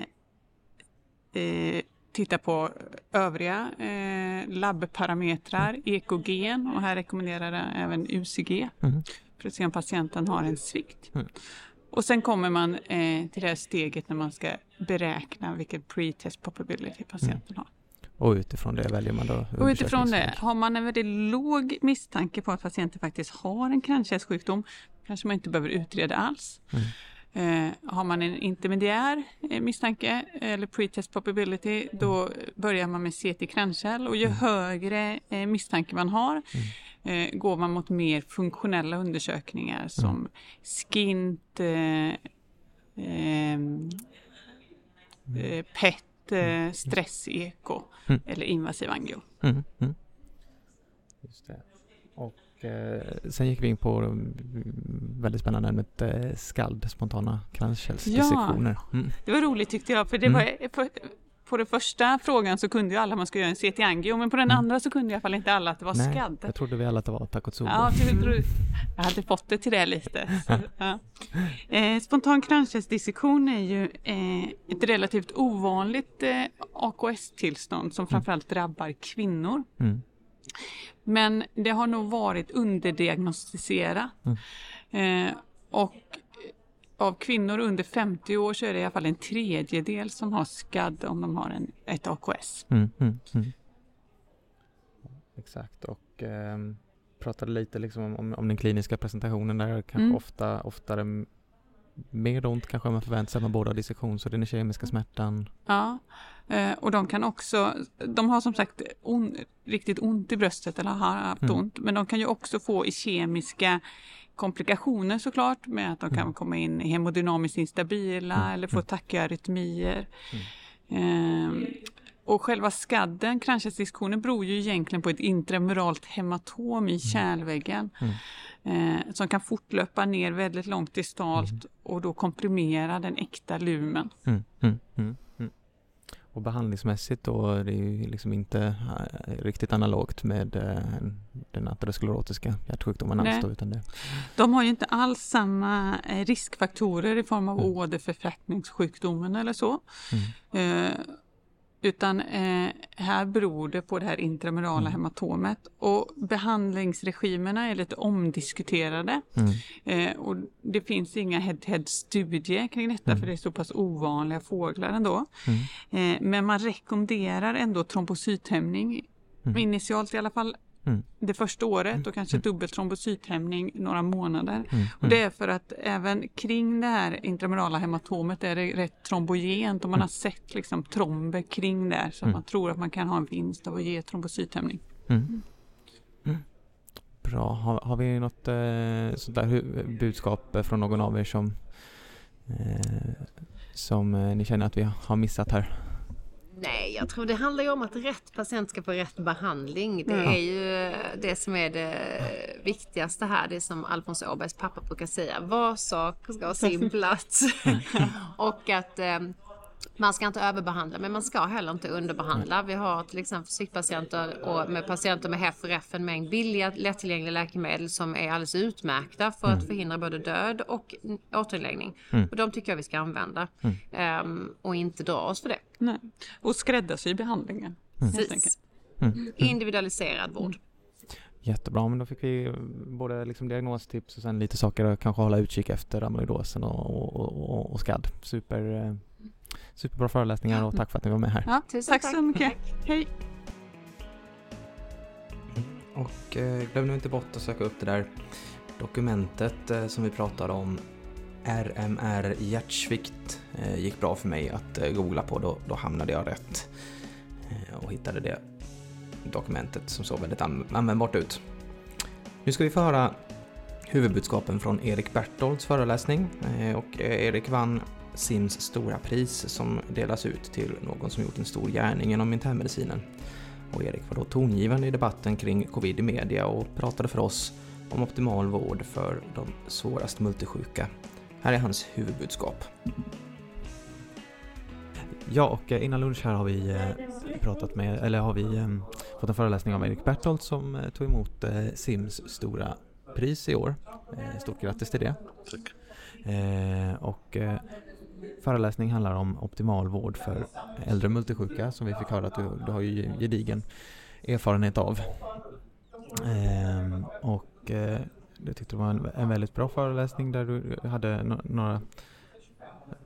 eh, titta på övriga eh, labbparametrar, ekogen och här rekommenderar jag även UCG Mm. för att se om patienten har en svikt. Mm. Och sen kommer man eh, till det här steget när man ska beräkna vilken pre-test probability patienten har. Och utifrån det väljer man då Och utifrån det, har man en väldigt låg misstanke på att patienten faktiskt har en kranskärlssjukdom kanske man inte behöver utreda alls. Mm. Eh, har man en intermediär eh, misstanke eller pre-test probability då börjar man med CT kranskärl och ju högre eh, misstanke man har eh, går man mot mer funktionella undersökningar som SKINT, eh, ehm, eh, PET, eh, stresseko Mm. eller invasiv angio. Mm, mm. Just det. Och eh, sen gick vi in på mm, väldigt spännande ämnet eh, skald, spontana kranskärlsdissektioner. Mm. Det var roligt tyckte jag, för det Mm. var för, på den första frågan så kunde ju alla man skulle göra en CT angio, men på den Mm. andra så kunde i alla fall inte alla att det var Nej, skadd. jag trodde vi alla att det var Takotsubo. Ja, jag, hade fått det till det lite. Så, ja. eh, spontan kranskärlsdissektion är ju eh, ett relativt ovanligt eh, AKS-tillstånd som framförallt drabbar kvinnor. Mm. Men det har nog varit underdiagnostiserat. Mm. Eh, och av kvinnor under 50 år så är det i alla fall en tredjedel som har skadd om de har en, ett AKS. Mm, mm, mm. Exakt och ehm, pratade lite liksom om, om, om den kliniska presentationen där kanske Mm. ofta oftare mer ont kanske man förväntar sig med båda dissektion så den kemiska smärtan. Ja, eh, och de kan också, de har som sagt on, riktigt ont i bröstet eller har haft Mm. ont, men de kan ju också få i kemiska komplikationer såklart med att de kan Mm. komma in hemodynamiskt instabila Mm. eller få tackarytmier. Ehm, och själva skadden, kranskärlsdissektionen, beror ju egentligen på ett intramuralt hematom i kärlväggen Mm. eh, som kan fortlöpa ner väldigt långt distalt och då komprimera den äkta lumen. Mm, mm, mm, mm. Och behandlingsmässigt då är det ju liksom inte eh, riktigt analogt med eh, den aterosklerotiska hjärtsjukdomen alls då, utan det. De har ju inte alls samma eh, riskfaktorer i form av Mm. åderförflackningssjukdomen eller så. Mm. Eh, utan eh, här beror det på det här intramurala Mm. hematomet och behandlingsregimerna är lite omdiskuterade. Mm. Eh, och det finns inga head-to-head studier kring detta Mm. för det är så pass ovanliga fåglar ändå. Mm. Eh, men man rekommenderar ändå trombocythämning, Mm. initialt i alla fall Mm. det första året och kanske Mm. dubbel trombocythämning några månader. Mm. Och det är för att även kring det här intramurala hematomet är det rätt trombogent och man har sett liksom tromber kring där så Mm. man tror att man kan ha en vinst av att ge trombocythämning. Mm. Mm. Bra. Har, har vi något eh, sånt där budskap från någon av er som, eh, som eh, ni känner att vi har missat här? Nej, jag tror det handlar ju om att rätt patient ska få rätt behandling. Det Ja. är ju det som är det viktigaste här. Det som Alfons Åbergs pappa brukar säga. Var sak ska ha sin plats. och att eh, man ska inte överbehandla men man ska heller inte underbehandla. Vi har till exempel psykpatienter och med patienter med REF en mängd billiga lättillgängliga läkemedel som är alldeles utmärkta för att förhindra både död och återinläggning. Mm. Och de tycker jag vi ska använda. Ehm, och inte dra oss för det. Nej. Och skräddarsy behandlingen. Enkelt. Precis. Mm. Individualiserad vård. Jättebra, men då fick vi både liksom diagnostips och sen lite saker att kanske hålla utkik efter amyloidosen och, och, och, och SCAD. Super, eh, superbra föreläsningar och tack för att ni var med här. Ja, Tusen tack tack. så mycket. Hej! Och eh, glöm nu inte bort att söka upp det där dokumentet eh, som vi pratade om. RMR hjärtsvikt eh, gick bra för mig att googla på, då, då hamnade jag rätt och hittade det dokumentet som såg väldigt an- användbart ut. Nu ska vi få höra huvudbudskapen från Erik Bertolds föreläsning och Erik vann SIMS stora pris som delas ut till någon som gjort en stor gärning inom internmedicinen. Och Erik var då tongivande i debatten kring covid i media och pratade för oss om optimal vård för de svårast multisjuka. Här är hans huvudbudskap. Ja, och eh, innan lunch här har vi eh, pratat med, eller har vi eh, fått en föreläsning av Erik Berthold som tog emot SIMs stora pris i år. Stort grattis till det. Tack. Och föreläsning handlar om optimal vård för äldre multisjuka som vi fick höra att du, du har ju gedigen erfarenhet av. Ehm, och eh, jag tyckte det var en, en väldigt bra föreläsning där du hade no några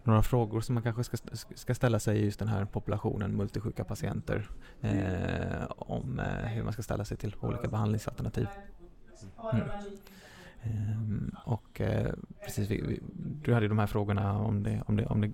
några frågor som man kanske ska, ska ställa sig i just den här populationen multisjuka patienter eh, om eh, hur man ska ställa sig till olika behandlingsalternativ. Mm. Ehm, och eh, precis, vi, vi, du hade ju de här frågorna om det, om det, om det,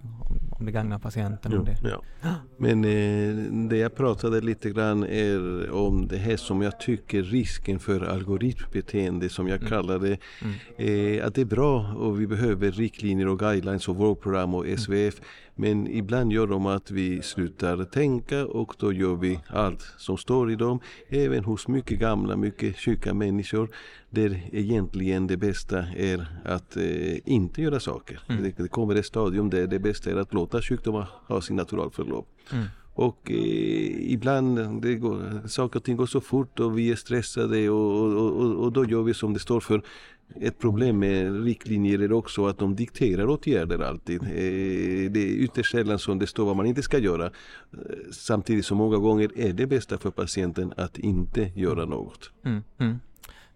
om det gagnar patienten. Jo, Om det. ja. Men eh, det jag pratade lite grann är om det här som jag tycker risken för algoritmbeteende som jag Mm. kallar det. Mm. Eh, att det är bra och vi behöver riktlinjer och guidelines och vårdprogram och SVF. Men ibland gör de att vi slutar tänka och då gör vi allt som står i dem. Även hos mycket gamla, mycket sjuka människor. Där egentligen det bästa är att eh, inte göra saker. Mm. Det, det kommer ett stadium där det bästa är att låta sjukdomar ha sin naturalförlopp. Mm. Och eh, ibland det går, saker och ting går så fort och vi är stressade och, och, och, och då gör vi som det står för. Ett problem med riktlinjer är också att de dikterar åtgärder alltid. Eh, det är ytterst sällan som det står vad man inte ska göra. Eh, Samtidigt som många gånger är det bästa för patienten att inte göra något. Mm, mm.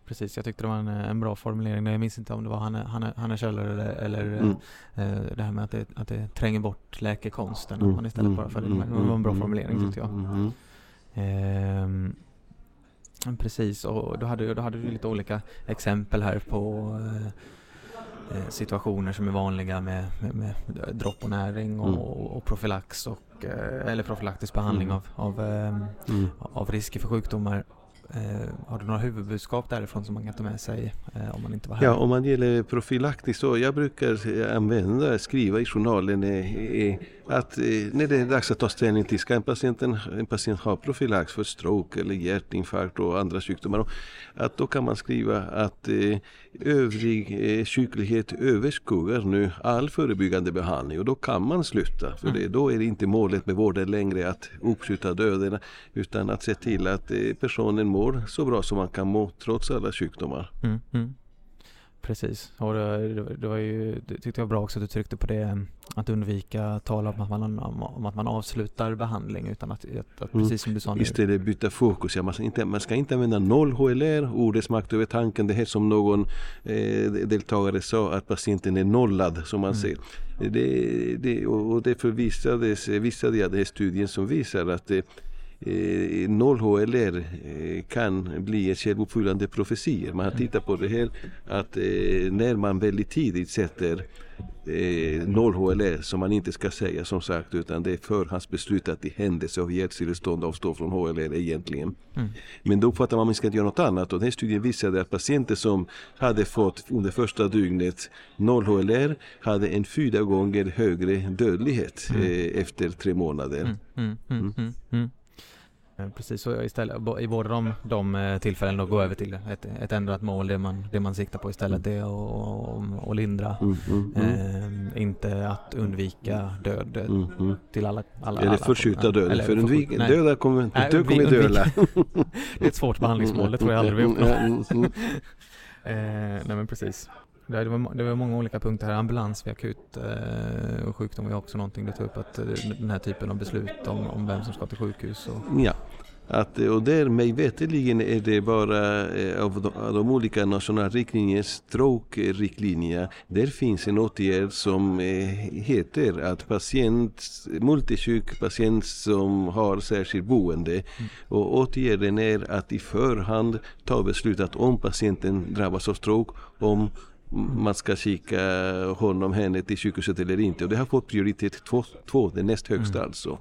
Precis, jag tyckte det var en, en bra formulering. Jag minns inte om det var Hanne, Hanne, Hanne Kjöller eller, eller Mm. eh, det här med att det, att det tränger bort läkekonsten. Mm, Att man istället mm, bara följer mm, med. Det var en bra mm, formulering mm, tyckte jag. mm, mm. Ehm, precis, och då hade, då hade du lite olika exempel här på eh, eh, situationer som är vanliga med, med, med dropp och näring och, Mm. och profylax och, eh, eller profylaktisk behandling Mm. av, av, ehm, Mm. av risker för sjukdomar. Eh, har du några huvudbudskap därifrån som man kan ta med sig eh, om man inte var här? Ja, om man gäller profylaktiskt så jag brukar eh, använda, skriva i journalen eh, eh, att eh, när det är dags att ta ställning till ska en patient, en patient ha profylax för stroke eller hjärtinfarkt och andra sjukdomar. Att då kan man skriva att eh, övrig eh, sjuklighet överskuggar nu all förebyggande behandling och då kan man sluta. För det, då är det inte målet med vården längre att uppskjuta döden utan att se till att personen mår så bra som man kan må trots alla sjukdomar. Mm, mm. Precis, och det, det, var ju, det tyckte jag var bra också att du tryckte på det att undvika tala om att man, om att man avslutar behandling utan att, att, att Mm. precis som du sa nu. Istället byta fokus. Ja, man, ska inte, man ska inte använda noll HLR, ordets makt över tanken. Det här som någon eh, deltagare sa, att patienten är nollad som man Mm. ser. Det, det, och och därför visades, visade jag den här studien som visar att eh, eh, noll HLR eh, kan bli en självuppfyllande profetier. Man har tittat på det här att eh, när man väldigt tidigt sätter eh, noll HLR som man inte ska säga som sagt utan det är förhandsbeslutat i händelse av hjärtstillestånd avstå från HLR egentligen. Mm. Men då uppfattar man att man ska göra något annat och den studien visade att patienter som hade fått under första dygnet noll HLR hade en fyra gånger högre dödlighet eh, efter tre månader. Mm, mm, mm, mm, mm. Eh, Precis, så istället, i båda de, de eh, tillfällena gå över till ett, ett ändrat mål, det man, det man siktar på istället det är att lindra. Mm, mm, mm. Eh, inte att undvika död eh, Mm, mm. till alla, alla Eller förskjuta döden, eller för undvik, nej. döda kommer, Nej, död kommer döda. Det är ett svårt behandlingsmål, det tror jag aldrig vi uppnår. Mm, mm. Eh, nej men precis. Det var, det var många olika punkter här. Ambulans vid akut eh, och sjukdom var också någonting du tog upp. Att eh, den här typen av beslut om, om vem som ska till sjukhus. Och, Ja. Att, eh, och där mig veterligen är det bara eh, av de, av de olika nationella riktlinjerna, stroke-riktlinjer, där finns en åtgärd som eh, heter att patient, multisjuk patient som har särskilt boende och åtgärden är att i förhand ta beslut att om patienten drabbas av stroke, om man ska kika honom, henne till sjukhuset eller inte. Och det har fått prioritet två, två det näst högsta alltså.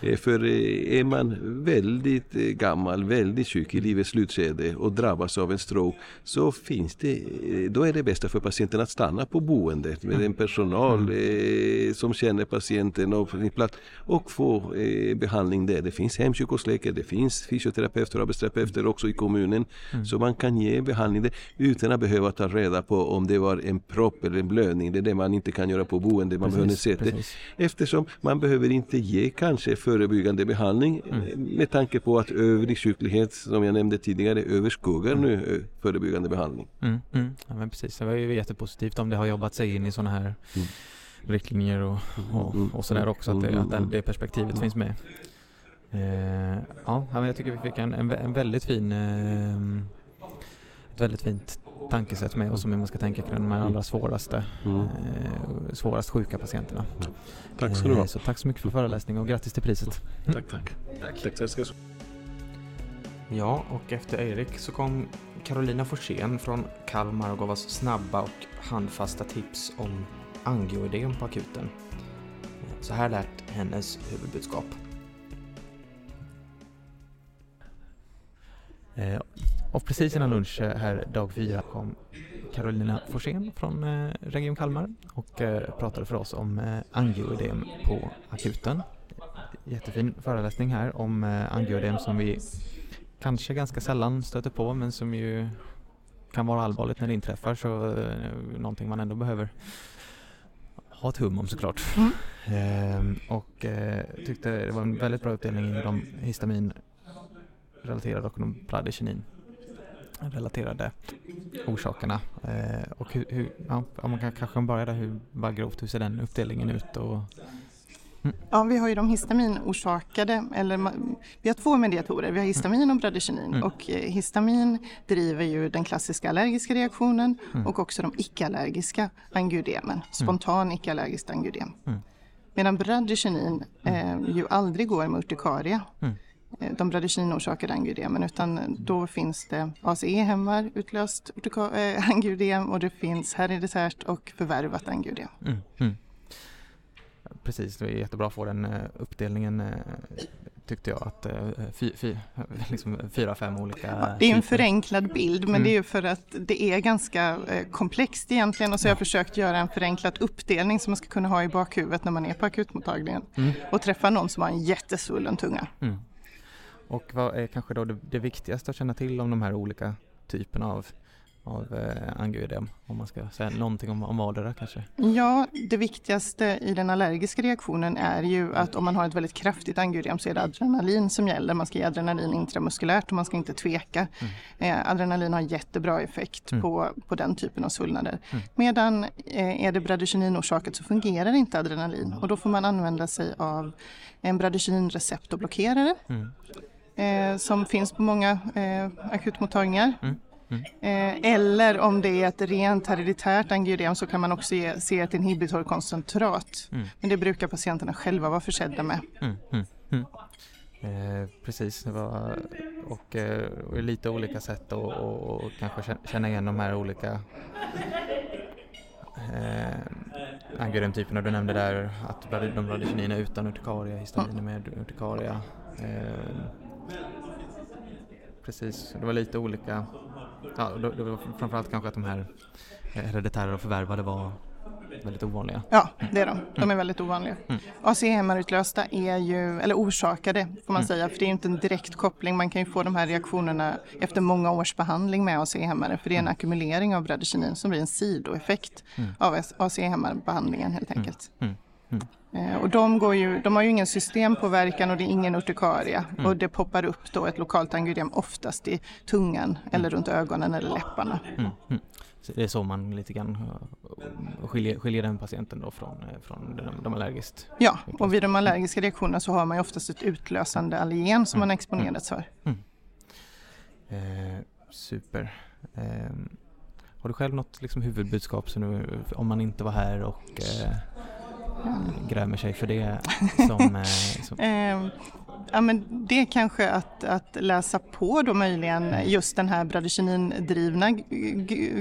Eh, för eh, är man väldigt eh, gammal, väldigt sjuk i livets slutskede och drabbas av en stroke så finns det, då är det bästa för patienten att stanna på boendet med en personal mm. som känner patienten och sin plats och få behandling där. Det finns hemsjukvårdsläkare, det finns fysioterapeuter och arbetsterapeuter också i kommunen mm. så man kan ge behandling där utan att behöva ta reda på om det var en propp eller en blödning. Det är det man inte kan göra på boende, man precis, behöver se det. Eftersom man behöver inte ge kanske förebyggande behandling mm. Eh, med tanke på att övrig sjuklighet som jag nämnde tidigare överskuggar mm. nu eh, förebyggande behandling. Mm. Mm. Ja, men precis, det var ju jättepositivt om det har jobbat sig in i sådana här mm. riktlinjer och, och, mm. och sådär också att det, att det perspektivet finns med. Eh, ja, jag tycker vi fick en, en, en väldigt fin eh, ett väldigt fint tankesätt med oss om hur man ska tänka kring de här allra svåraste, mm. eh, svårast sjuka patienterna. Tack ska du ha. Eh, så tack så mycket för föreläsningen och grattis till priset. Mm. Tack, tack. tack. tack, tack ja, och efter Erik så kom Carolina Forsén från Kalmar och gav oss snabba och handfasta tips om angioidén på akuten. Så här lät hennes huvudbudskap. Eh, och precis innan lunch eh, här dag fyra kom Carolina Forsén från eh, Region Kalmar och pratade för oss om angioödem på akuten. Jättefin föreläsning här om angioödem som vi kanske ganska sällan stöter på men som ju kan vara allvarligt när det inträffar så någonting man ändå behöver ha ett hum om såklart. Mm. Ehm, och eh, tyckte det var en väldigt bra uppdelning i de histamin relaterade och de bradykinin relaterade orsakerna. Eh, och hur, hur, ja, man kan kanske börja där, hur, bara grovt, hur ser den uppdelningen ut? Och, mm. Ja, vi har ju de histamiноrsakade, eller vi har två mediatorer, vi har histamin och bradykinin mm. och eh, histamin driver ju den klassiska allergiska reaktionen mm. och också de icke-allergiska angiodemen, mm. spontan icke-allergiskt angiodem. Mm. Medan bradykinin mm. eh, ju aldrig går med urtikaria. Eh, de bradykinorsakade angiodemen utan då finns det ACE-hämmar, utlöst äh, angiodem och det finns hereditärt och förvärvat angiodem. Mm, mm. Precis, det är jättebra att få den uppdelningen tyckte jag att fy, fy, liksom fyra, fem olika ja, Det är en förenklad bild men mm. det är ju för att det är ganska komplext egentligen och så har jag försökt göra en förenklad uppdelning som man ska kunna ha i bakhuvudet när man är på akutmottagningen mm. och träffa någon som har en jättesvullen tunga. Mm. Och vad är kanske då det, det, viktigaste att känna till om de här olika typerna av, av eh, angioidem? Om man ska säga någonting om, om vardera kanske? Ja, det viktigaste i den allergiska reaktionen är ju att om man har ett väldigt kraftigt angioidem så är det adrenalin som gäller. Man ska ge adrenalin intramuskulärt och man ska inte tveka. Mm. Eh, adrenalin har jättebra effekt mm. på, på den typen av svullnader. Mm. Medan eh, är det bradykininorsakat så fungerar inte adrenalin och då får man använda sig av en bradykinreceptorblockerare. Eh, som finns på många eh, akutmottagningar. Mm. Mm. Eh, eller om det är ett rent hereditärt angiodem så kan man också ge, se ett inhibitorkoncentrat. Mm. Men det brukar patienterna själva vara försedda med. Mm, mm, mm. Eh, precis, var, och, eh, och lite olika sätt att och, och, kanske känna igen de här olika eh, angiodemtyperna. Du nämnde där att de bradykinin utan urtikaria, histaminer med urtikaria. Eh, Precis, det var lite olika. Ja, det var framförallt kanske att de här hereditära och förvärvade var väldigt ovanliga. Ja, det är de. De är mm. väldigt ovanliga. Mm. ACE-hämarutlösta är ju, eller orsakade får man mm. säga, för det är inte en direkt koppling. Man kan ju få de här reaktionerna efter många års behandling med ACE-hämmare, för det är en mm. ackumulering av bradykinin som blir en sidoeffekt mm. av ACE-hämmarbehandlingen helt enkelt. Mm. Eh, och de, går ju, de har ju ingen systempåverkan och det är ingen urtikaria mm. och det poppar upp då ett lokalt angioidem oftast i tungan mm. eller runt ögonen eller läpparna. Mm. mm. Det är så man lite grann eh, skiljer, skiljer den patienten då från, eh, från de, de allergiskt? Ja, och vid de allergiska reaktionerna så har man ju oftast ett utlösande allergen som man mm. exponerats för. Mm. Eh, super. Eh, har du själv något liksom, huvudbudskap så nu, om man inte var här och eh, grämer sig för det som... Eh, som... Eh, ja, men det är kanske att, att läsa på då möjligen just den här bradykinin-drivna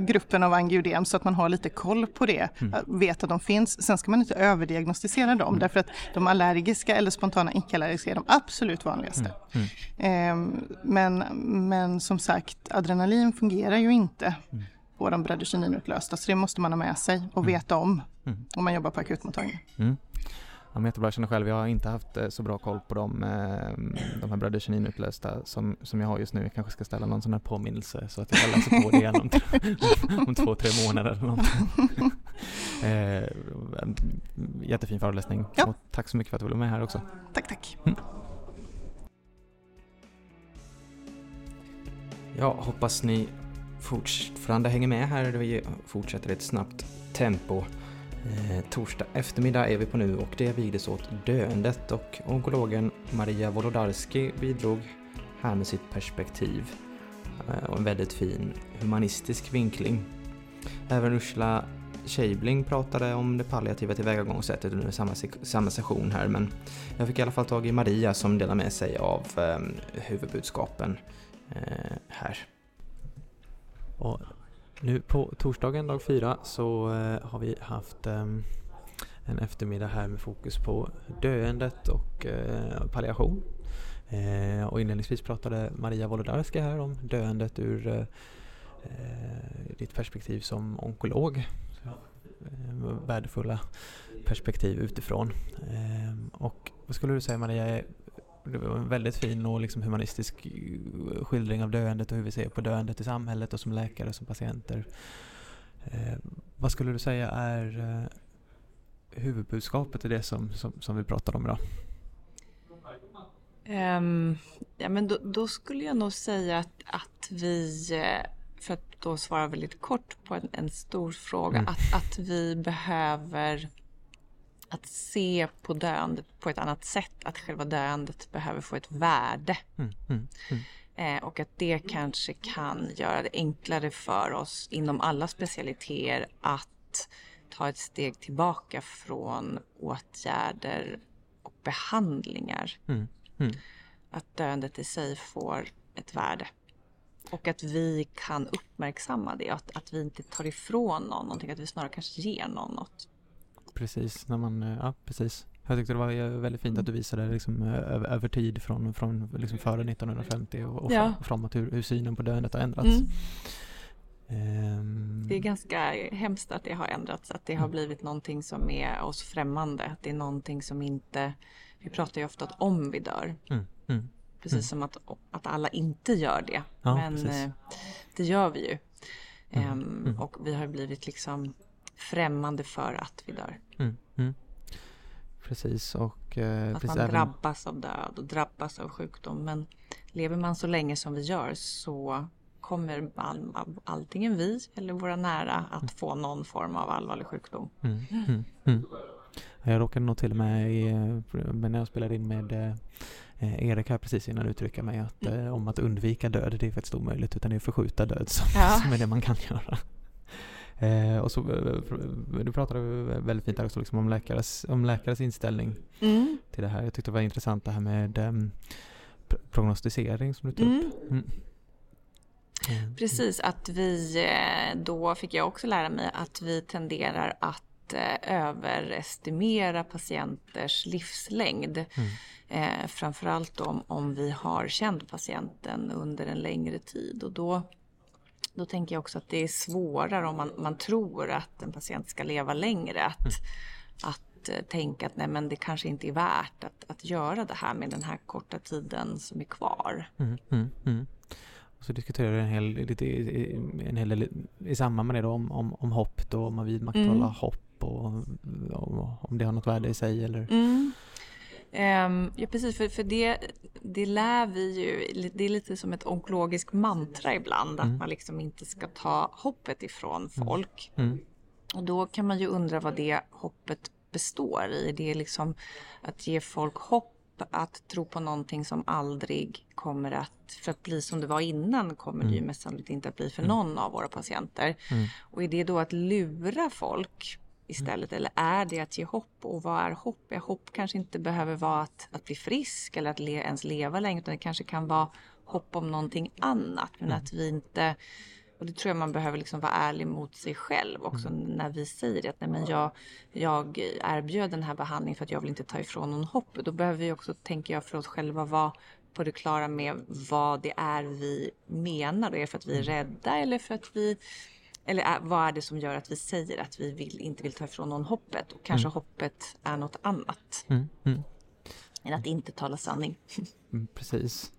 gruppen av angiodem så att man har lite koll på det, mm. vet att de finns. Sen ska man inte överdiagnostisera dem mm. därför att de allergiska eller spontana icke-allergiska är de absolut vanligaste. Mm. Mm. Eh, men, men som sagt, adrenalin fungerar ju inte mm. på de bradykininutlösta så det måste man ha med sig och mm. veta om om man jobbar på akutmottagningen. Ja, men jättebra, jag känner själv, jag har inte haft eh, så bra koll på de, eh, de här Bröder utlösta som, som jag har just nu. Jag kanske ska ställa någon sån här påminnelse så att jag kan läsa på det igen om, om två, tre månader eller någonting. eh, jättefin föreläsning ja. och tack så mycket för att du var med här också. Tack, tack. Mm. Jag hoppas ni fortfarande hänger med här. Vi fortsätter i ett snabbt tempo. Eh, torsdag eftermiddag är vi på nu och det vigdes åt döendet och onkologen Maria Wolodarski bidrog här med sitt perspektiv eh, och en väldigt fin humanistisk vinkling. Även Ursula Scheibling pratade om det palliativa tillvägagångssättet under samma, samma session här men jag fick i alla fall tag i Maria som delar med sig av eh, huvudbudskapen eh, här. Och nu på torsdagen dag fyra så eh, har vi haft eh, en eftermiddag här med fokus på döendet och eh, palliation. Eh, och inledningsvis pratade Maria Wolodarska här om döendet ur ditt perspektiv som onkolog. värdefulla perspektiv utifrån. och vad skulle du säga Maria är det var en väldigt fin och liksom humanistisk eh, skildring av döendet och hur vi ser på döendet i samhället och som läkare och som patienter. Eh, vad skulle du säga är eh, huvudbudskapet i det som, som, som vi pratar om idag? Um, ja, men då, då, skulle jag nog säga att, att vi, eh, för att då svara väldigt kort på en, en stor fråga, mm. att, att vi behöver att se på döendet på ett annat sätt. Att själva döendet behöver få ett värde. Mm, mm, mm. Eh, och att det kanske kan göra det enklare för oss inom alla specialiteter att ta ett steg tillbaka från åtgärder och behandlingar. Mm, mm. Att döendet i sig får ett värde. Och att vi kan uppmärksamma det, att, att vi inte tar ifrån någon någonting, att vi snarare kanske ger någon något precis. När man, eh, ja, precis. Jag tyckte det var eh, väldigt fint att du visade liksom, eh, över, över tid från, från liksom före 1950 och, och ja. framåt hur, hur synen på döendet har ändrats. Mm. Um, det är ganska hemskt att det har ändrats, att det har mm. blivit någonting som är oss främmande. Att det är någonting som inte, vi pratar ju ofta om vi dör. Mm, mm, Precis mm. som att, att alla inte gör det. Ja, Men precis. det gör vi ju. Um, och vi har blivit liksom främmande för att vi dör. Mm, mm. Precis och... Eh, att man även... drabbas av död och drabbas av sjukdom. Men lever man så länge som vi gör så kommer all, antingen vi eller våra nära att mm. få någon form av allvarlig sjukdom. Mm, mm, mm. Jag råkade nog till och med i, när jag spelade in med eh, Erik här precis innan uttrycka mig att, eh, om att undvika död, det är faktiskt omöjligt utan det är förskjuta död som, ja. som är det man kan göra. Eh, och så, eh, du pratade väldigt fint också liksom om, läkares, om läkares inställning mm. till det här. Jag tyckte det var intressant det här med um, prognostisering som du tog mm. upp. Mm. mm. Precis, att vi, eh, då fick jag också lära mig att vi tenderar att eh, överestimera patienters livslängd. Mm. Eh, framförallt om, om vi har känt patienten under en längre tid och då då tänker jag också att det är svårare om man, man tror att en patient ska leva längre. Att, mm. att uh, tänka att nej, men det kanske inte är värt att, att göra det här med den här korta tiden som är kvar. Mm, mm, mm. och så diskuterar du en hel, lite, en hel del i samband med det då, om, om, om hopp då, om man vidmakthåller mm. hopp och, och, om det har något värde i sig eller mm. Um, ja precis, för, för det, det lär vi ju, det är lite som ett onkologiskt mantra ibland, mm. att man liksom inte ska ta hoppet ifrån mm. folk. Mm. Och då kan man ju undra vad det hoppet består i. Det är liksom att ge folk hopp att tro på någonting som aldrig kommer att, för att bli som det var innan kommer mm. det ju mest sannolikt inte att bli för mm. någon av våra patienter. Mm. Och är det då att lura folk istället? Mm. Eller är det att ge hopp? Och vad är hopp? Ja, hopp kanske inte behöver vara att, att bli frisk eller att le, ens leva längre utan det kanske kan vara hopp om någonting annat. Men mm. att vi inte och det tror jag man behöver liksom vara ärlig mot sig själv också mm. när vi säger att nej men jag, jag erbjöd den här behandlingen för att jag vill inte ta ifrån någon hopp. Då behöver vi också, tänker jag, för oss själva vara på det klara med vad det är vi menar. Är det för att vi är mm. rädda eller för att vi eller vad är det som gör att vi säger att vi vill, inte vill ta ifrån någon hoppet? Och kanske mm. hoppet är något annat. Mm. Mm. Än att inte tala sanning. Mm, precis.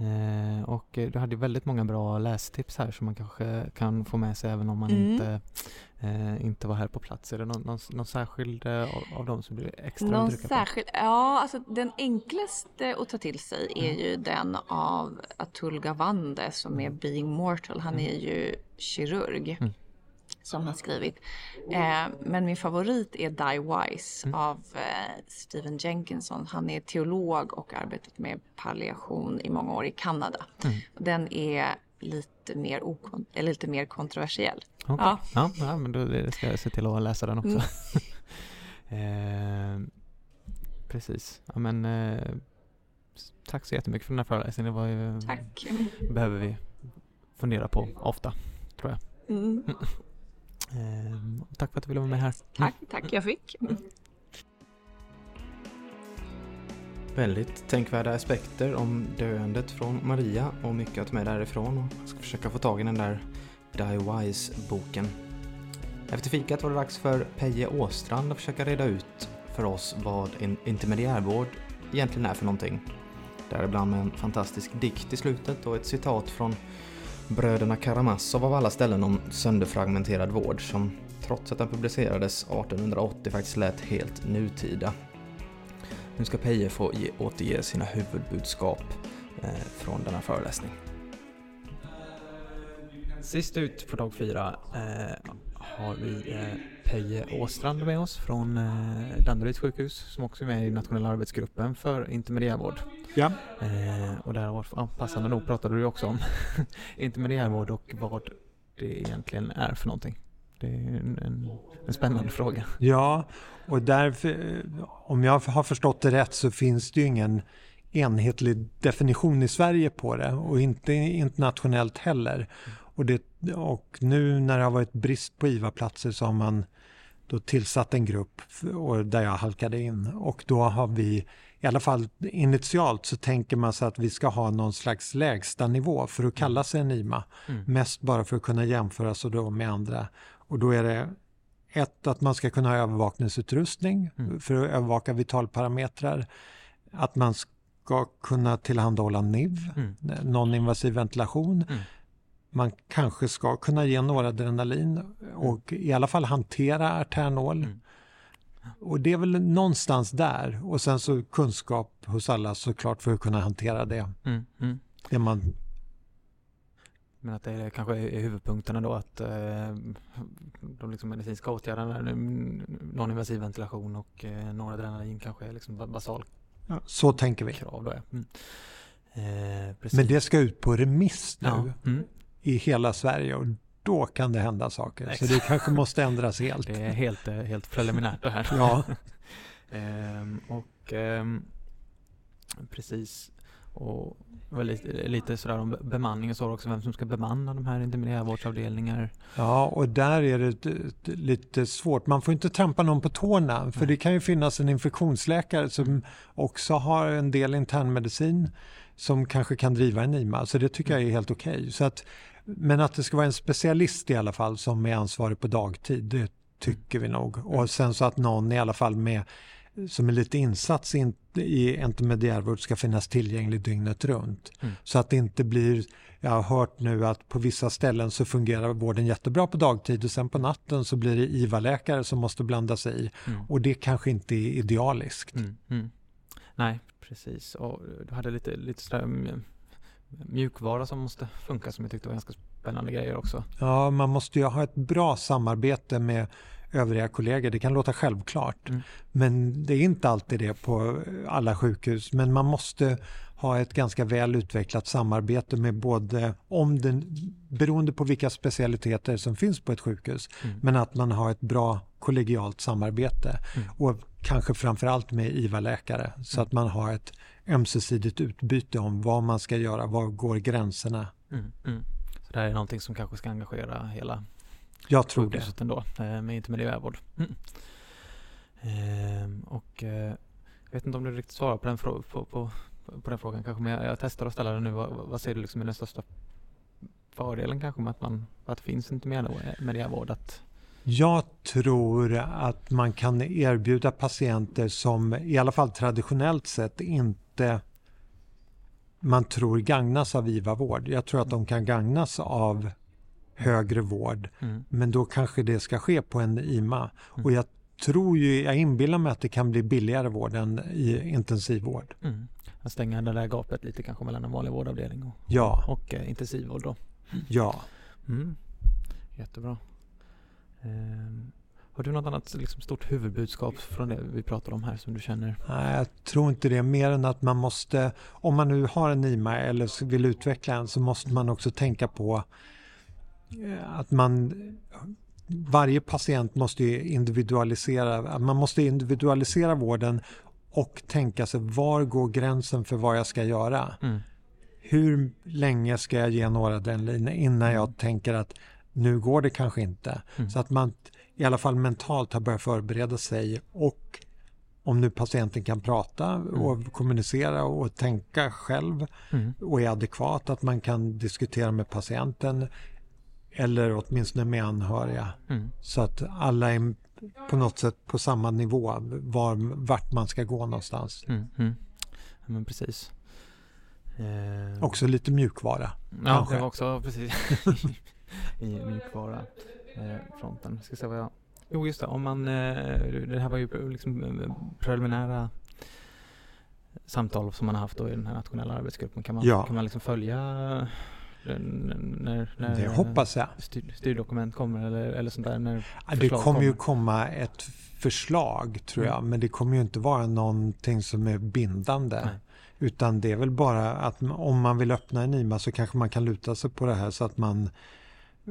Eh, och du hade väldigt många bra lästips här som man kanske kan få med sig även om man mm. inte, eh, inte var här på plats. Är det någon, någon, någon särskild eh, av, av dem som du extra Någon särskild? På? Ja, alltså den enklaste att ta till sig är mm. ju den av Atul Gawande som är mm. Being Mortal. Han är ju kirurg. Som har skrivit. Eh, men min favorit är Die Wise mm. av eh, Stephen Jenkinson. Han är teolog och arbetat med palliation i många år i Kanada. Mm. Den är lite mer, okon- eller lite mer kontroversiell. Okay. Ja. Ja, ja, men då ska jag se till att läsa den också. Mm. eh, precis. Ja, men, eh, tack så jättemycket för den här föreläsningen. Det var ju, tack. behöver vi fundera på ofta, tror jag. Mm. Ehm, tack för att du ville vara med här. Tack, tack jag fick. Väldigt tänkvärda aspekter om döendet från Maria och mycket att ta med därifrån. Och jag ska försöka få tag i den där Die Wise-boken. Efter fikat var det dags för Peje Åstrand att försöka reda ut för oss vad en intermediärvård egentligen är för någonting. Däribland med en fantastisk dikt i slutet och ett citat från Bröderna Karamazov av alla ställen om sönderfragmenterad vård som trots att den publicerades 1880 faktiskt lät helt nutida. Nu ska Peje få ge, återge sina huvudbudskap eh, från denna föreläsning. Sist ut på dag fyra eh, har vi eh, Peje Åstrand med oss från eh, Danderyds sjukhus som också är med i nationella arbetsgruppen för intermediärvård. Ja. Eh, och där ja, passande nog pratade du också om intermediärvård och vad det egentligen är för någonting. Det är en, en, en spännande fråga. Ja, och därför, om jag har förstått det rätt så finns det ju ingen enhetlig definition i Sverige på det och inte internationellt heller. Och, det, och nu när det har varit brist på IVA-platser så har man då tillsatt en grupp och där jag halkade in och då har vi i alla fall initialt så tänker man sig att vi ska ha någon slags lägsta nivå för att kalla sig en IMA. Mm. Mest bara för att kunna jämföra sig då med andra. Och då är det ett att man ska kunna ha övervakningsutrustning mm. för att övervaka vitalparametrar. Att man ska kunna tillhandahålla NIV, mm. non-invasiv ventilation. Mm man kanske ska kunna ge några adrenalin och i alla fall hantera arternol. Mm. Och det är väl någonstans där och sen så kunskap hos alla såklart för att kunna hantera det. Mm. Mm. det man... Men att det är kanske är huvudpunkterna då att eh, de liksom medicinska åtgärderna, non-invasiv ventilation och eh, noradrenalin kanske är liksom basal. Ja, så tänker vi. Krav då, ja. Mm. Eh, Men det ska ut på remiss nu. Ja. Mm i hela Sverige och då kan det hända saker. Exakt. Så det kanske måste ändras helt. Det är helt, eh, helt preliminärt det här. Ja. ehm, och ehm, precis. Och lite, lite sådär om bemanning och så också, vem som ska bemanna de här intermediärvårdsavdelningar. Ja, och där är det lite svårt. Man får inte trampa någon på tårna, för det kan ju finnas en infektionsläkare som också har en del internmedicin som kanske kan driva en IMA. Så det tycker jag är helt okej. Okay. Men att det ska vara en specialist i alla fall som är ansvarig på dagtid, det tycker vi nog. Och sen så att någon i alla fall med som är lite insats in, i intermediärvård ska finnas tillgänglig dygnet runt. Mm. Så att det inte blir, jag har hört nu att på vissa ställen så fungerar vården jättebra på dagtid och sen på natten så blir det IVA-läkare som måste blanda sig i. Mm. Och det kanske inte är idealiskt. Mm. mm. Nej, Precis, och du hade lite, lite sådär mjukvara som måste funka som jag tyckte var ganska spännande grejer också. Ja, man måste ju ha ett bra samarbete med övriga kollegor. Det kan låta självklart. Mm. Men det är inte alltid det på alla sjukhus. Men man måste ha ett ganska väl utvecklat samarbete med både om den, beroende på vilka specialiteter som finns på ett sjukhus, Mm. men att man har ett bra kollegialt samarbete Mm. och kanske framförallt med IVA-läkare så att man har ett ömsesidigt utbyte om vad man ska göra, var går gränserna. Mm, mm. Så det här är någonting som kanske ska engagera hela Jag tror det. ändå eh, med intermediärvård. Mm. Ehm, och eh, jag vet inte om du riktigt svarar på den, frå- på, på, på den frågan kanske men jag, jag testar att ställa den nu. Vad, vad ser du liksom är den största fördelen kanske med att, man, att det finns intermediärvård? Att, Jag tror att man kan erbjuda patienter som i alla fall traditionellt sett inte man tror gagnas av IVA-vård. Jag tror att de kan gagnas av högre vård. Mm. Men då kanske det ska ske på en IMA. Och jag tror ju, jag inbillar mig att det kan bli billigare vård än i intensivvård. mm, att stänga det där gapet lite kanske mellan en vanlig vårdavdelning och, Ja. och eh, intensivvård då. Ja. Mm. Jättebra. Ehm, har du något annat liksom, stort huvudbudskap från det vi pratade om här som du känner? Nej, jag tror inte det. Mer än att man måste, om man nu har en IMA eller vill utveckla en så måste man också tänka på eh, att man varje patient måste ju individualisera, man måste individualisera vården och tänka sig var går gränsen för vad jag ska göra? Mm. Hur länge ska jag ge noradrenalin innan jag tänker att nu går det kanske inte? Mm. Så att man i alla fall mentalt har börjat förbereda sig och om nu patienten kan prata och kommunicera och tänka själv Mm. och är adekvat, att man kan diskutera med patienten eller åtminstone med anhöriga. Mm. Så att alla är på något sätt på samma nivå, var, vart man ska gå någonstans. Mm. Mm. Ja, men precis. Ehm, Också lite mjukvara. Ja, kanske. det var också precis i mjukvara eh, fronten. Ska se vad jag... Jo just det, om man... Eh, det här var ju liksom eh, preliminära samtal som man har haft då i den här nationella arbetsgruppen. Kan man, Ja. kan man liksom följa när, när Det hoppas jag. Styr, styrdokument kommer eller, eller sånt där? När Det förslag kommer ju komma ett förslag tror jag, Mm. men det kommer ju inte vara någonting som är bindande. Nej. Utan det är väl bara att om man vill öppna en IMA så kanske man kan luta sig på det här så att man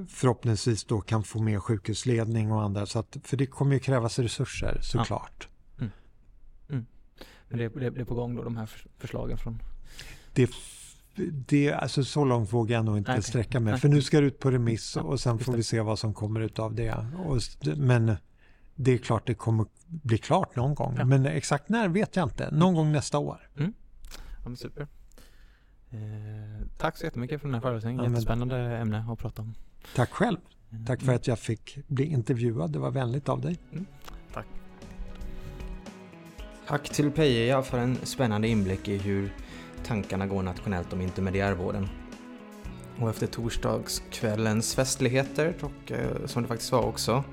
förhoppningsvis då kan få med sjukhusledning och andra. Så att, för det kommer ju krävas resurser såklart. Men det, det, det är på gång då de här förs- förslagen från... Det, det, alltså så långt vågar jag nog inte okej. sträcka mig. För nu ska det ut på remiss Ja, och sen får vi se vad som kommer ut av det. Och, men det är klart det kommer bli klart någon gång. Ja. Men exakt när vet jag inte. Någon gång nästa år. Ja, men super. Eh, tack så jättemycket för den här föreläsningen. Ja, Jättespännande ämne att prata om. Tack själv. Tack för Mm. att jag fick bli intervjuad. Det var vänligt av dig. Tack. Tack till Peja för en spännande inblick i hur tankarna går nationellt om intermediärvården. Och efter torsdagskvällens festligheter, och eh, som det faktiskt var också,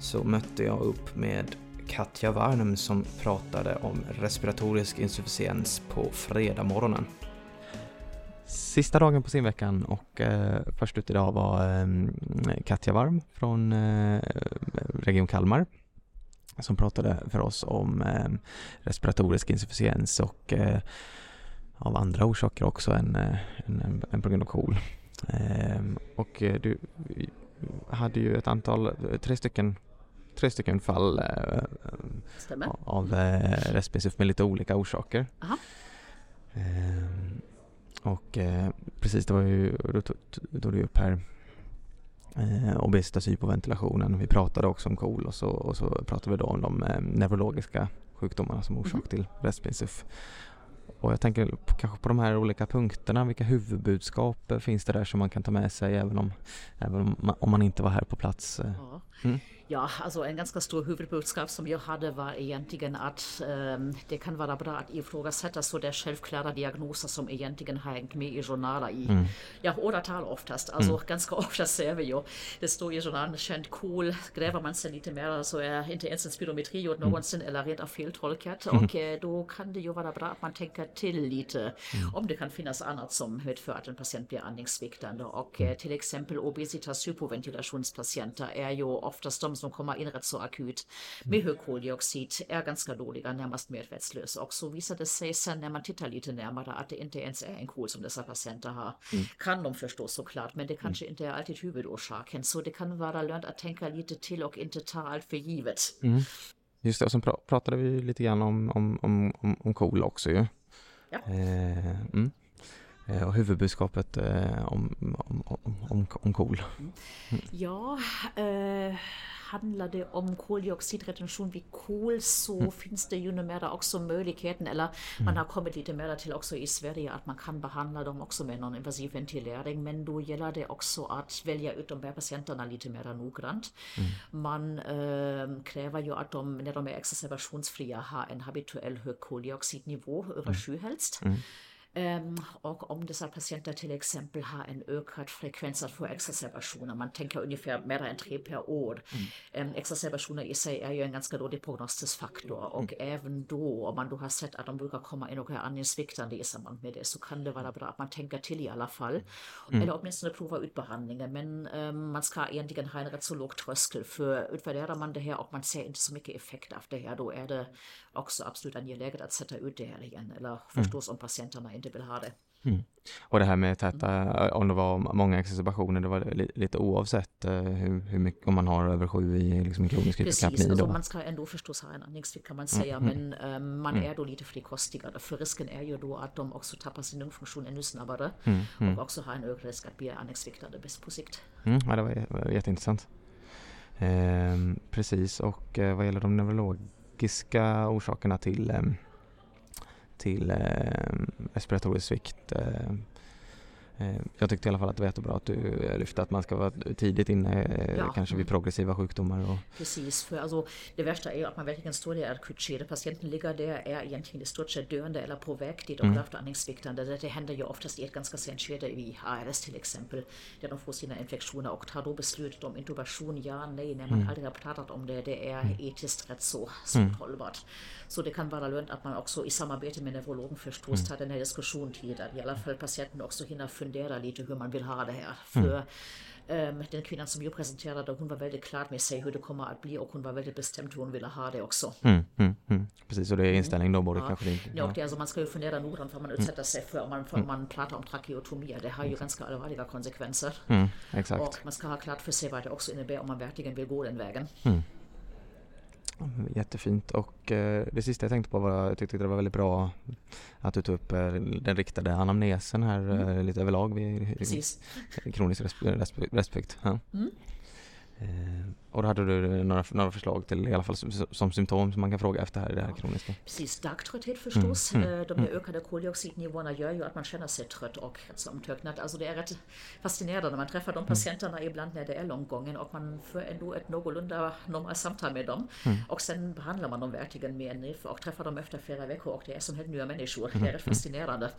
så mötte jag upp med Katja Warnum som pratade om respiratorisk insufficiens på fredag morgonen. Sista dagen på simveckan och eh, först ut idag var eh, Katja Warm från eh, Region Kalmar som pratade för oss om eh, respiratorisk insufficiens och eh, av andra orsaker också än, eh, än, än på grund av KOL. Eh, och eh, du hade ju ett antal, tre stycken tre stycken fall av eh, med lite olika orsaker. Aha. Och eh, precis, det var ju, då tog du upp här eh, obesitas, hypoventilationen. Vi pratade också om KOL och så, och så pratade vi då om de eh, neurologiska sjukdomarna som orsak Mhm. till respensif. Och jag tänker på, kanske på de här olika punkterna, vilka huvudbudskap eh, finns det där som man kan ta med sig även om, även om, man, om man inte var här på plats? eh? Ja. Mm. Ja, alltså en ganska stor huvudbudskap som jag hade var egentligen att um, det kan vara bra att ifrågasätta så där självklara diagnoser som egentligen har hängt med i journaler i Mm. ja, åratal oftast. Alltså Mm. ganska ofta ser vi ju, det står i journalen känd cool, gräver man sig lite mer så är inte ens en spirometri gjort Mm. någonsin eller rent av feltolkat. Mhm. Och eh, då kan det ju vara bra att man tänker till lite Mm. om det kan finnas annat som medför att en patient blir andningssviktande. Och eh, till exempel obesitas hypoventilationspatienter är ju oftast de som kommer in rätt så akut med hög koldioxid är ganska dåliga, närmast medvetslösa. Och så visar det sig sen när man tittar lite närmare att det inte ens är en kol som dessa patienter har. Mm. Kan de förstå såklart, men det kanske inte är alltid huvudorsaken. Så det kan vara lönt att tänka lite till och inte ta allt för givet. Mm. Just det, och sen pratade vi lite grann om, om, om, om, om KOL också ju. Ja. Eh, mm. Eh, och huvudbudskapet eh, om, om, om, om, om KOL. Mm. Ja, eh, handlar det om koldioxidretention vid kol så mm. finns det ju numera också möjligheten, eller mm. man har kommit lite mer till också i Sverige att man kan behandla dem också med någon invasiv ventilering, men då gäller det också att välja ut de här patienterna lite mer noggrant. Mm. Man äh, kräver ju att de, när de är exacerbationsfria, har en habituell hög koldioxidnivå över 7 mm. helst. Ähm, och om dessa patienter till exempel har en ökad frekvens att få exacerbationer, man tänker ungefär mer än tre per år. Mm. Ähm, exacerbationer i sig är ju en ganska dålig prognostisfaktor och mm. även då, om man då har sett att de brukar komma in och är andningssviktande i samband med det, så kan det vara bra att man tänker till i alla fall. Mm. Eller åtminstone prova ut behandlingen, men ähm, man ska egentligen ha en rätt så låg tröskel, för utvärderar man det här och man ser inte så mycket effekt av det här, då är det också absolut angeläget att sätta ut det här igen, eller förstås om patienterna inte vill ha det. Mm. Och det här med täta, om det var många exacerbationer, det var li, lite oavsett uh, hur, hur mycket, om man har över sju i liksom kronisk Precis, alltså man ska ändå förstås ha en andningssvikt kan man säga, mm. men um, man mm. är då lite frikostigare, för risken är ju då att de också tappar sin lungfunktion ännu snabbare mm, mm. och också har en ökad risk att bli andningssviktade på sikt. Mm, ja, det var, jätteintressant. Eh, precis, och eh, vad gäller de neurologiska orsakerna till eh, till eh, respiratorisk svikt. Eh, Eh, eh, jag tyckte i alla fall att det var jättebra att du lyfte att man ska vara tidigt inne, eh, ja. kanske vid progressiva sjukdomar. Och... Precis, för alltså, det värsta är ju att man verkligen står i akutskede. Patienten ligger där, är egentligen i stort sett döende eller på väg dit och mm. kraftandningssviktande. Det, det händer ju oftast i ett ganska sent skede, vid ARS till exempel, där de får sina infektioner och tar då beslutet om intubation, ja, nej, när man mm. aldrig har pratat om det. Det är mm. etiskt rätt så svårt mm. hållbart. Så det kan vara lönt att man också i samarbete med neurologen förstås mm. tar den här diskussionen till, i alla fall patienten också hinner fundera lite hur man vill ha det här. För mm. den kvinnan som jag presenterade, hon var väldigt klar med sig hur det kommer att bli och hon var väldigt bestämd hur hon ville ha det också. Mm, mm, mm. Precis, och det är inställning då, både ja. kanske din... Ja, och det, alltså, man ska ju fundera noggrant vad man mm. utsätter sig för om man, för man pratar om trakeotomi. Det har ju ganska allvarliga konsekvenser. exakt. Och man ska ha klart för sig vad det också innebär om man verkligen vill gå den vägen. Jättefint och eh, det sista jag tänkte på var jag tyckte det var väldigt bra att du tog upp eh, den riktade anamnesen här mm. Eh, lite överlag vid Precis. kronisk respekt. Ja. Mm. Eh, och då hade du några, några förslag till i alla fall som, som symptom som man kan fråga efter här i det här kroniska? Precis, dagtrötthet förstås. Mm, mm, de mm. ökade koldioxidnivåerna gör ju att man känner sig trött och omtöcknad. Alltså det är rätt fascinerande när man träffar de mm. patienterna ibland när det är långt gången och man för ändå ett någorlunda normalt samtal med dem. Mm. Och sen behandlar man dem verkligen med en och träffar dem efter flera veckor och det är som helt nya människor. Det är rätt fascinerande.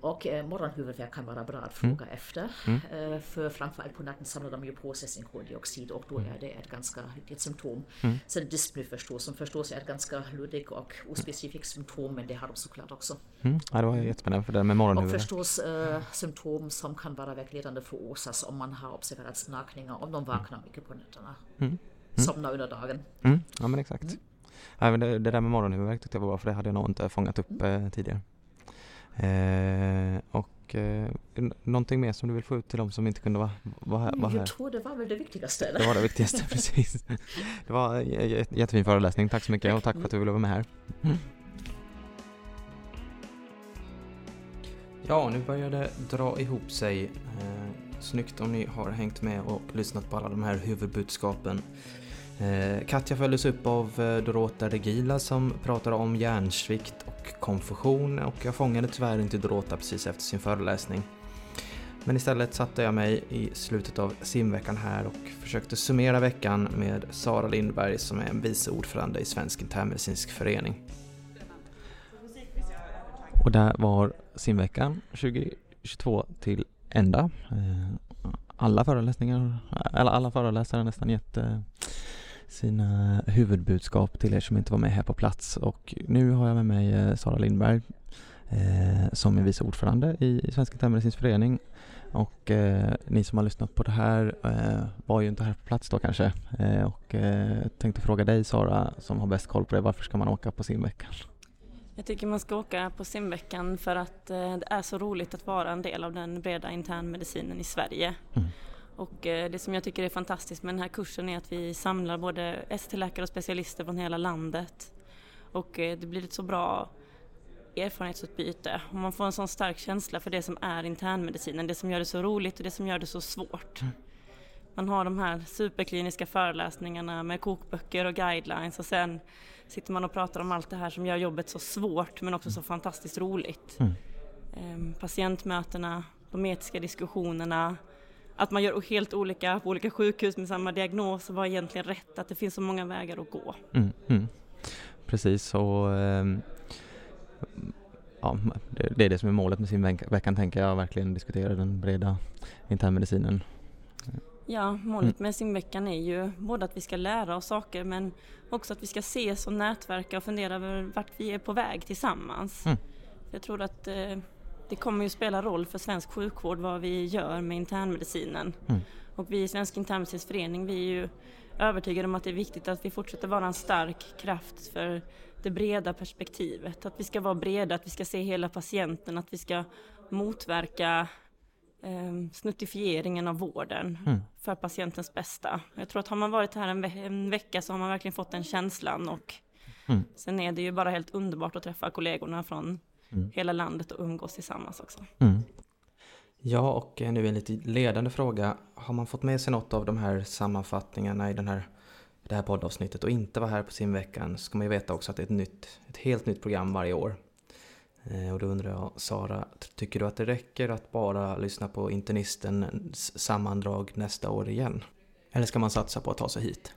Och eh, morgonhuvudvärk kan vara bra att fråga efter. Eh, för framförallt på natten samlar de ju på sig sin koldioxid och då är det ett ganska ett symptom. Mm. Sen förstås, som förstås är ett ganska luddigt och ospecifikt symptom, men det har de såklart också. Mm. Ja, det var jättespännande för det med morgonhuvud. Och förstås äh, symptom som kan vara vägledande för OSAS om man har observerat snarkningar, om de vaknar mycket på nätterna. Mm. mm. Somnar under dagen. Mm. Ja, men exakt. Mm. Ja, men det, det, där med morgonhuvudvärk tyckte jag var bra, för det hade jag nog inte fångat upp eh, tidigare. Eh, och och eh, någonting mer som du vill få ut till dem som inte kunde vara, vara, här, vara här? Jag tror det var väl det viktigaste. Eller? Det var det viktigaste, precis. Det var en jättefin föreläsning. Tack så mycket och tack för att du ville vara med här. Mm. Ja, nu börjar det dra ihop sig. Eh, snyggt om ni har hängt med och lyssnat på alla de här huvudbudskapen. Eh, Katja följdes upp av eh, Dorota Regila som pratade om hjärnsvikt och konfusion och jag fångade tyvärr inte Dorota precis efter sin föreläsning. Men istället satte jag mig i slutet av simveckan här och försökte summera veckan med Sara Lindberg som är en vice ordförande i Svensk internmedicinsk förening. Och där var simveckan 2022 till ända. Eh, alla föreläsningar, eller alla föreläsare nästan gett sina huvudbudskap till er som inte var med här på plats och nu har jag med mig eh, Sara Lindberg eh, som är vice ordförande i Svenska internmedicinsk förening. Och eh, ni som har lyssnat på det här eh, var ju inte här på plats då kanske. Eh, och tänkte fråga dig Sara som har bäst koll på det, varför ska man åka på simveckan? Jag tycker man ska åka på simveckan för att det är så roligt att vara en del av den breda internmedicinen i Sverige. Mm. Och eh, det som jag tycker är fantastiskt med den här kursen är att vi samlar både ST-läkare och specialister från hela landet. Och eh, det blir ett så bra erfarenhetsutbyte och man får en sån stark känsla för det som är internmedicinen, det som gör det så roligt och det som gör det så svårt. Mm. Man har de här superkliniska föreläsningarna med kokböcker och guidelines och sen sitter man och pratar om allt det här som gör jobbet så svårt men också så fantastiskt roligt. Mm. Ehm, patientmötena, de etiska diskussionerna, att man gör helt olika på olika sjukhus med samma diagnos vad egentligen rätt, att det finns så många vägar att gå. Mm, mm. Precis, och um, ja, det, det, är det som är målet med simveckan tänker jag, verkligen diskutera den breda internmedicinen. Ja, målet med simveckan är ju både att vi ska lära oss saker men också att vi ska ses och nätverka och fundera över vart vi är på väg tillsammans. Mm. Jag tror att eh, det kommer ju spela roll för svensk sjukvård vad vi gör med internmedicinen. Mm. Och vi i Svensk internmedicinsk förening vi är ju övertygade om att det är viktigt att vi fortsätter vara en stark kraft för det breda perspektivet. Att vi ska vara breda, att vi ska se hela patienten, att vi ska motverka eh, snuttifieringen av vården mm. för patientens bästa. Jag tror att har man varit här en, ve en vecka så har man verkligen fått den känslan och mm. sen är det ju bara helt underbart att träffa kollegorna från mm. hela landet och umgås tillsammans också. Mm. Ja, och nu en lite ledande fråga. Har man fått med sig något av de här sammanfattningarna i den här, det här poddavsnittet och inte var här på simveckan ska man ju veta också att det är ett, nytt, ett helt nytt program varje år. Eh, och då undrar jag, Sara, tycker du att det räcker att bara lyssna på internistens sammandrag nästa år igen? Eller ska man satsa på att ta sig hit?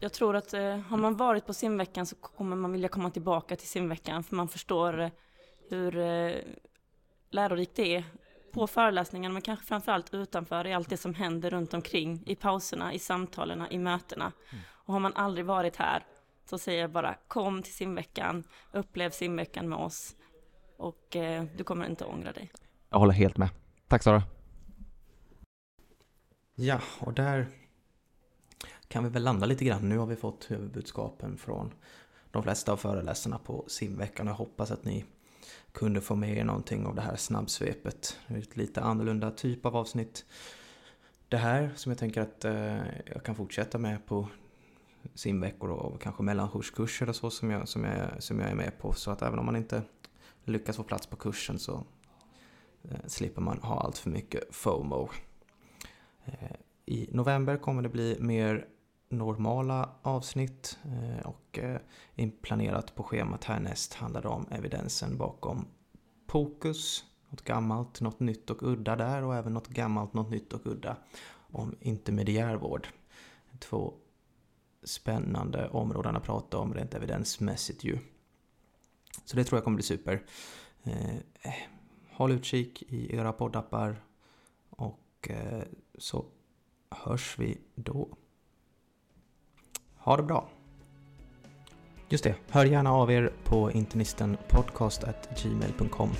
Jag tror att eh, har man varit på simveckan så kommer man vilja komma tillbaka till simveckan för man förstår eh, hur eh, lärorikt det är på föreläsningarna men kanske framförallt utanför i allt det som händer runt omkring i pauserna, i samtalen, i mötena. Mm. Och har man aldrig varit här så säger jag bara kom till simveckan, upplev simveckan med oss och eh, du kommer inte ångra dig. Jag håller helt med. Tack Sara. Ja, och där kan vi väl landa lite grann. Nu har vi fått huvudbudskapen från de flesta av föreläsarna på simveckan. Jag hoppas att ni kunde få med er någonting av det här snabbsvepet. Det är ett lite annorlunda typ av avsnitt. Det här som jag tänker att eh, jag kan fortsätta med på simveckor och kanske mellankurskurser och så som jag, som, jag, som jag är med på. Så att även om man inte lyckas få plats på kursen så eh, slipper man ha allt för mycket FOMO. Eh, I november kommer det bli mer normala avsnitt eh, och eh, inplanerat på schemat härnäst handlar det om evidensen bakom POCUS, något gammalt, något nytt och udda där och även något gammalt, något nytt och udda om intermediärvård. Två spännande områden att prata om rent evidensmässigt ju. Så det tror jag kommer bli super. Eh, eh håll utkik i era poddappar och eh, så hörs vi då. Ha det bra! Just det, hör gärna av er på internistenpodcast.gmail.com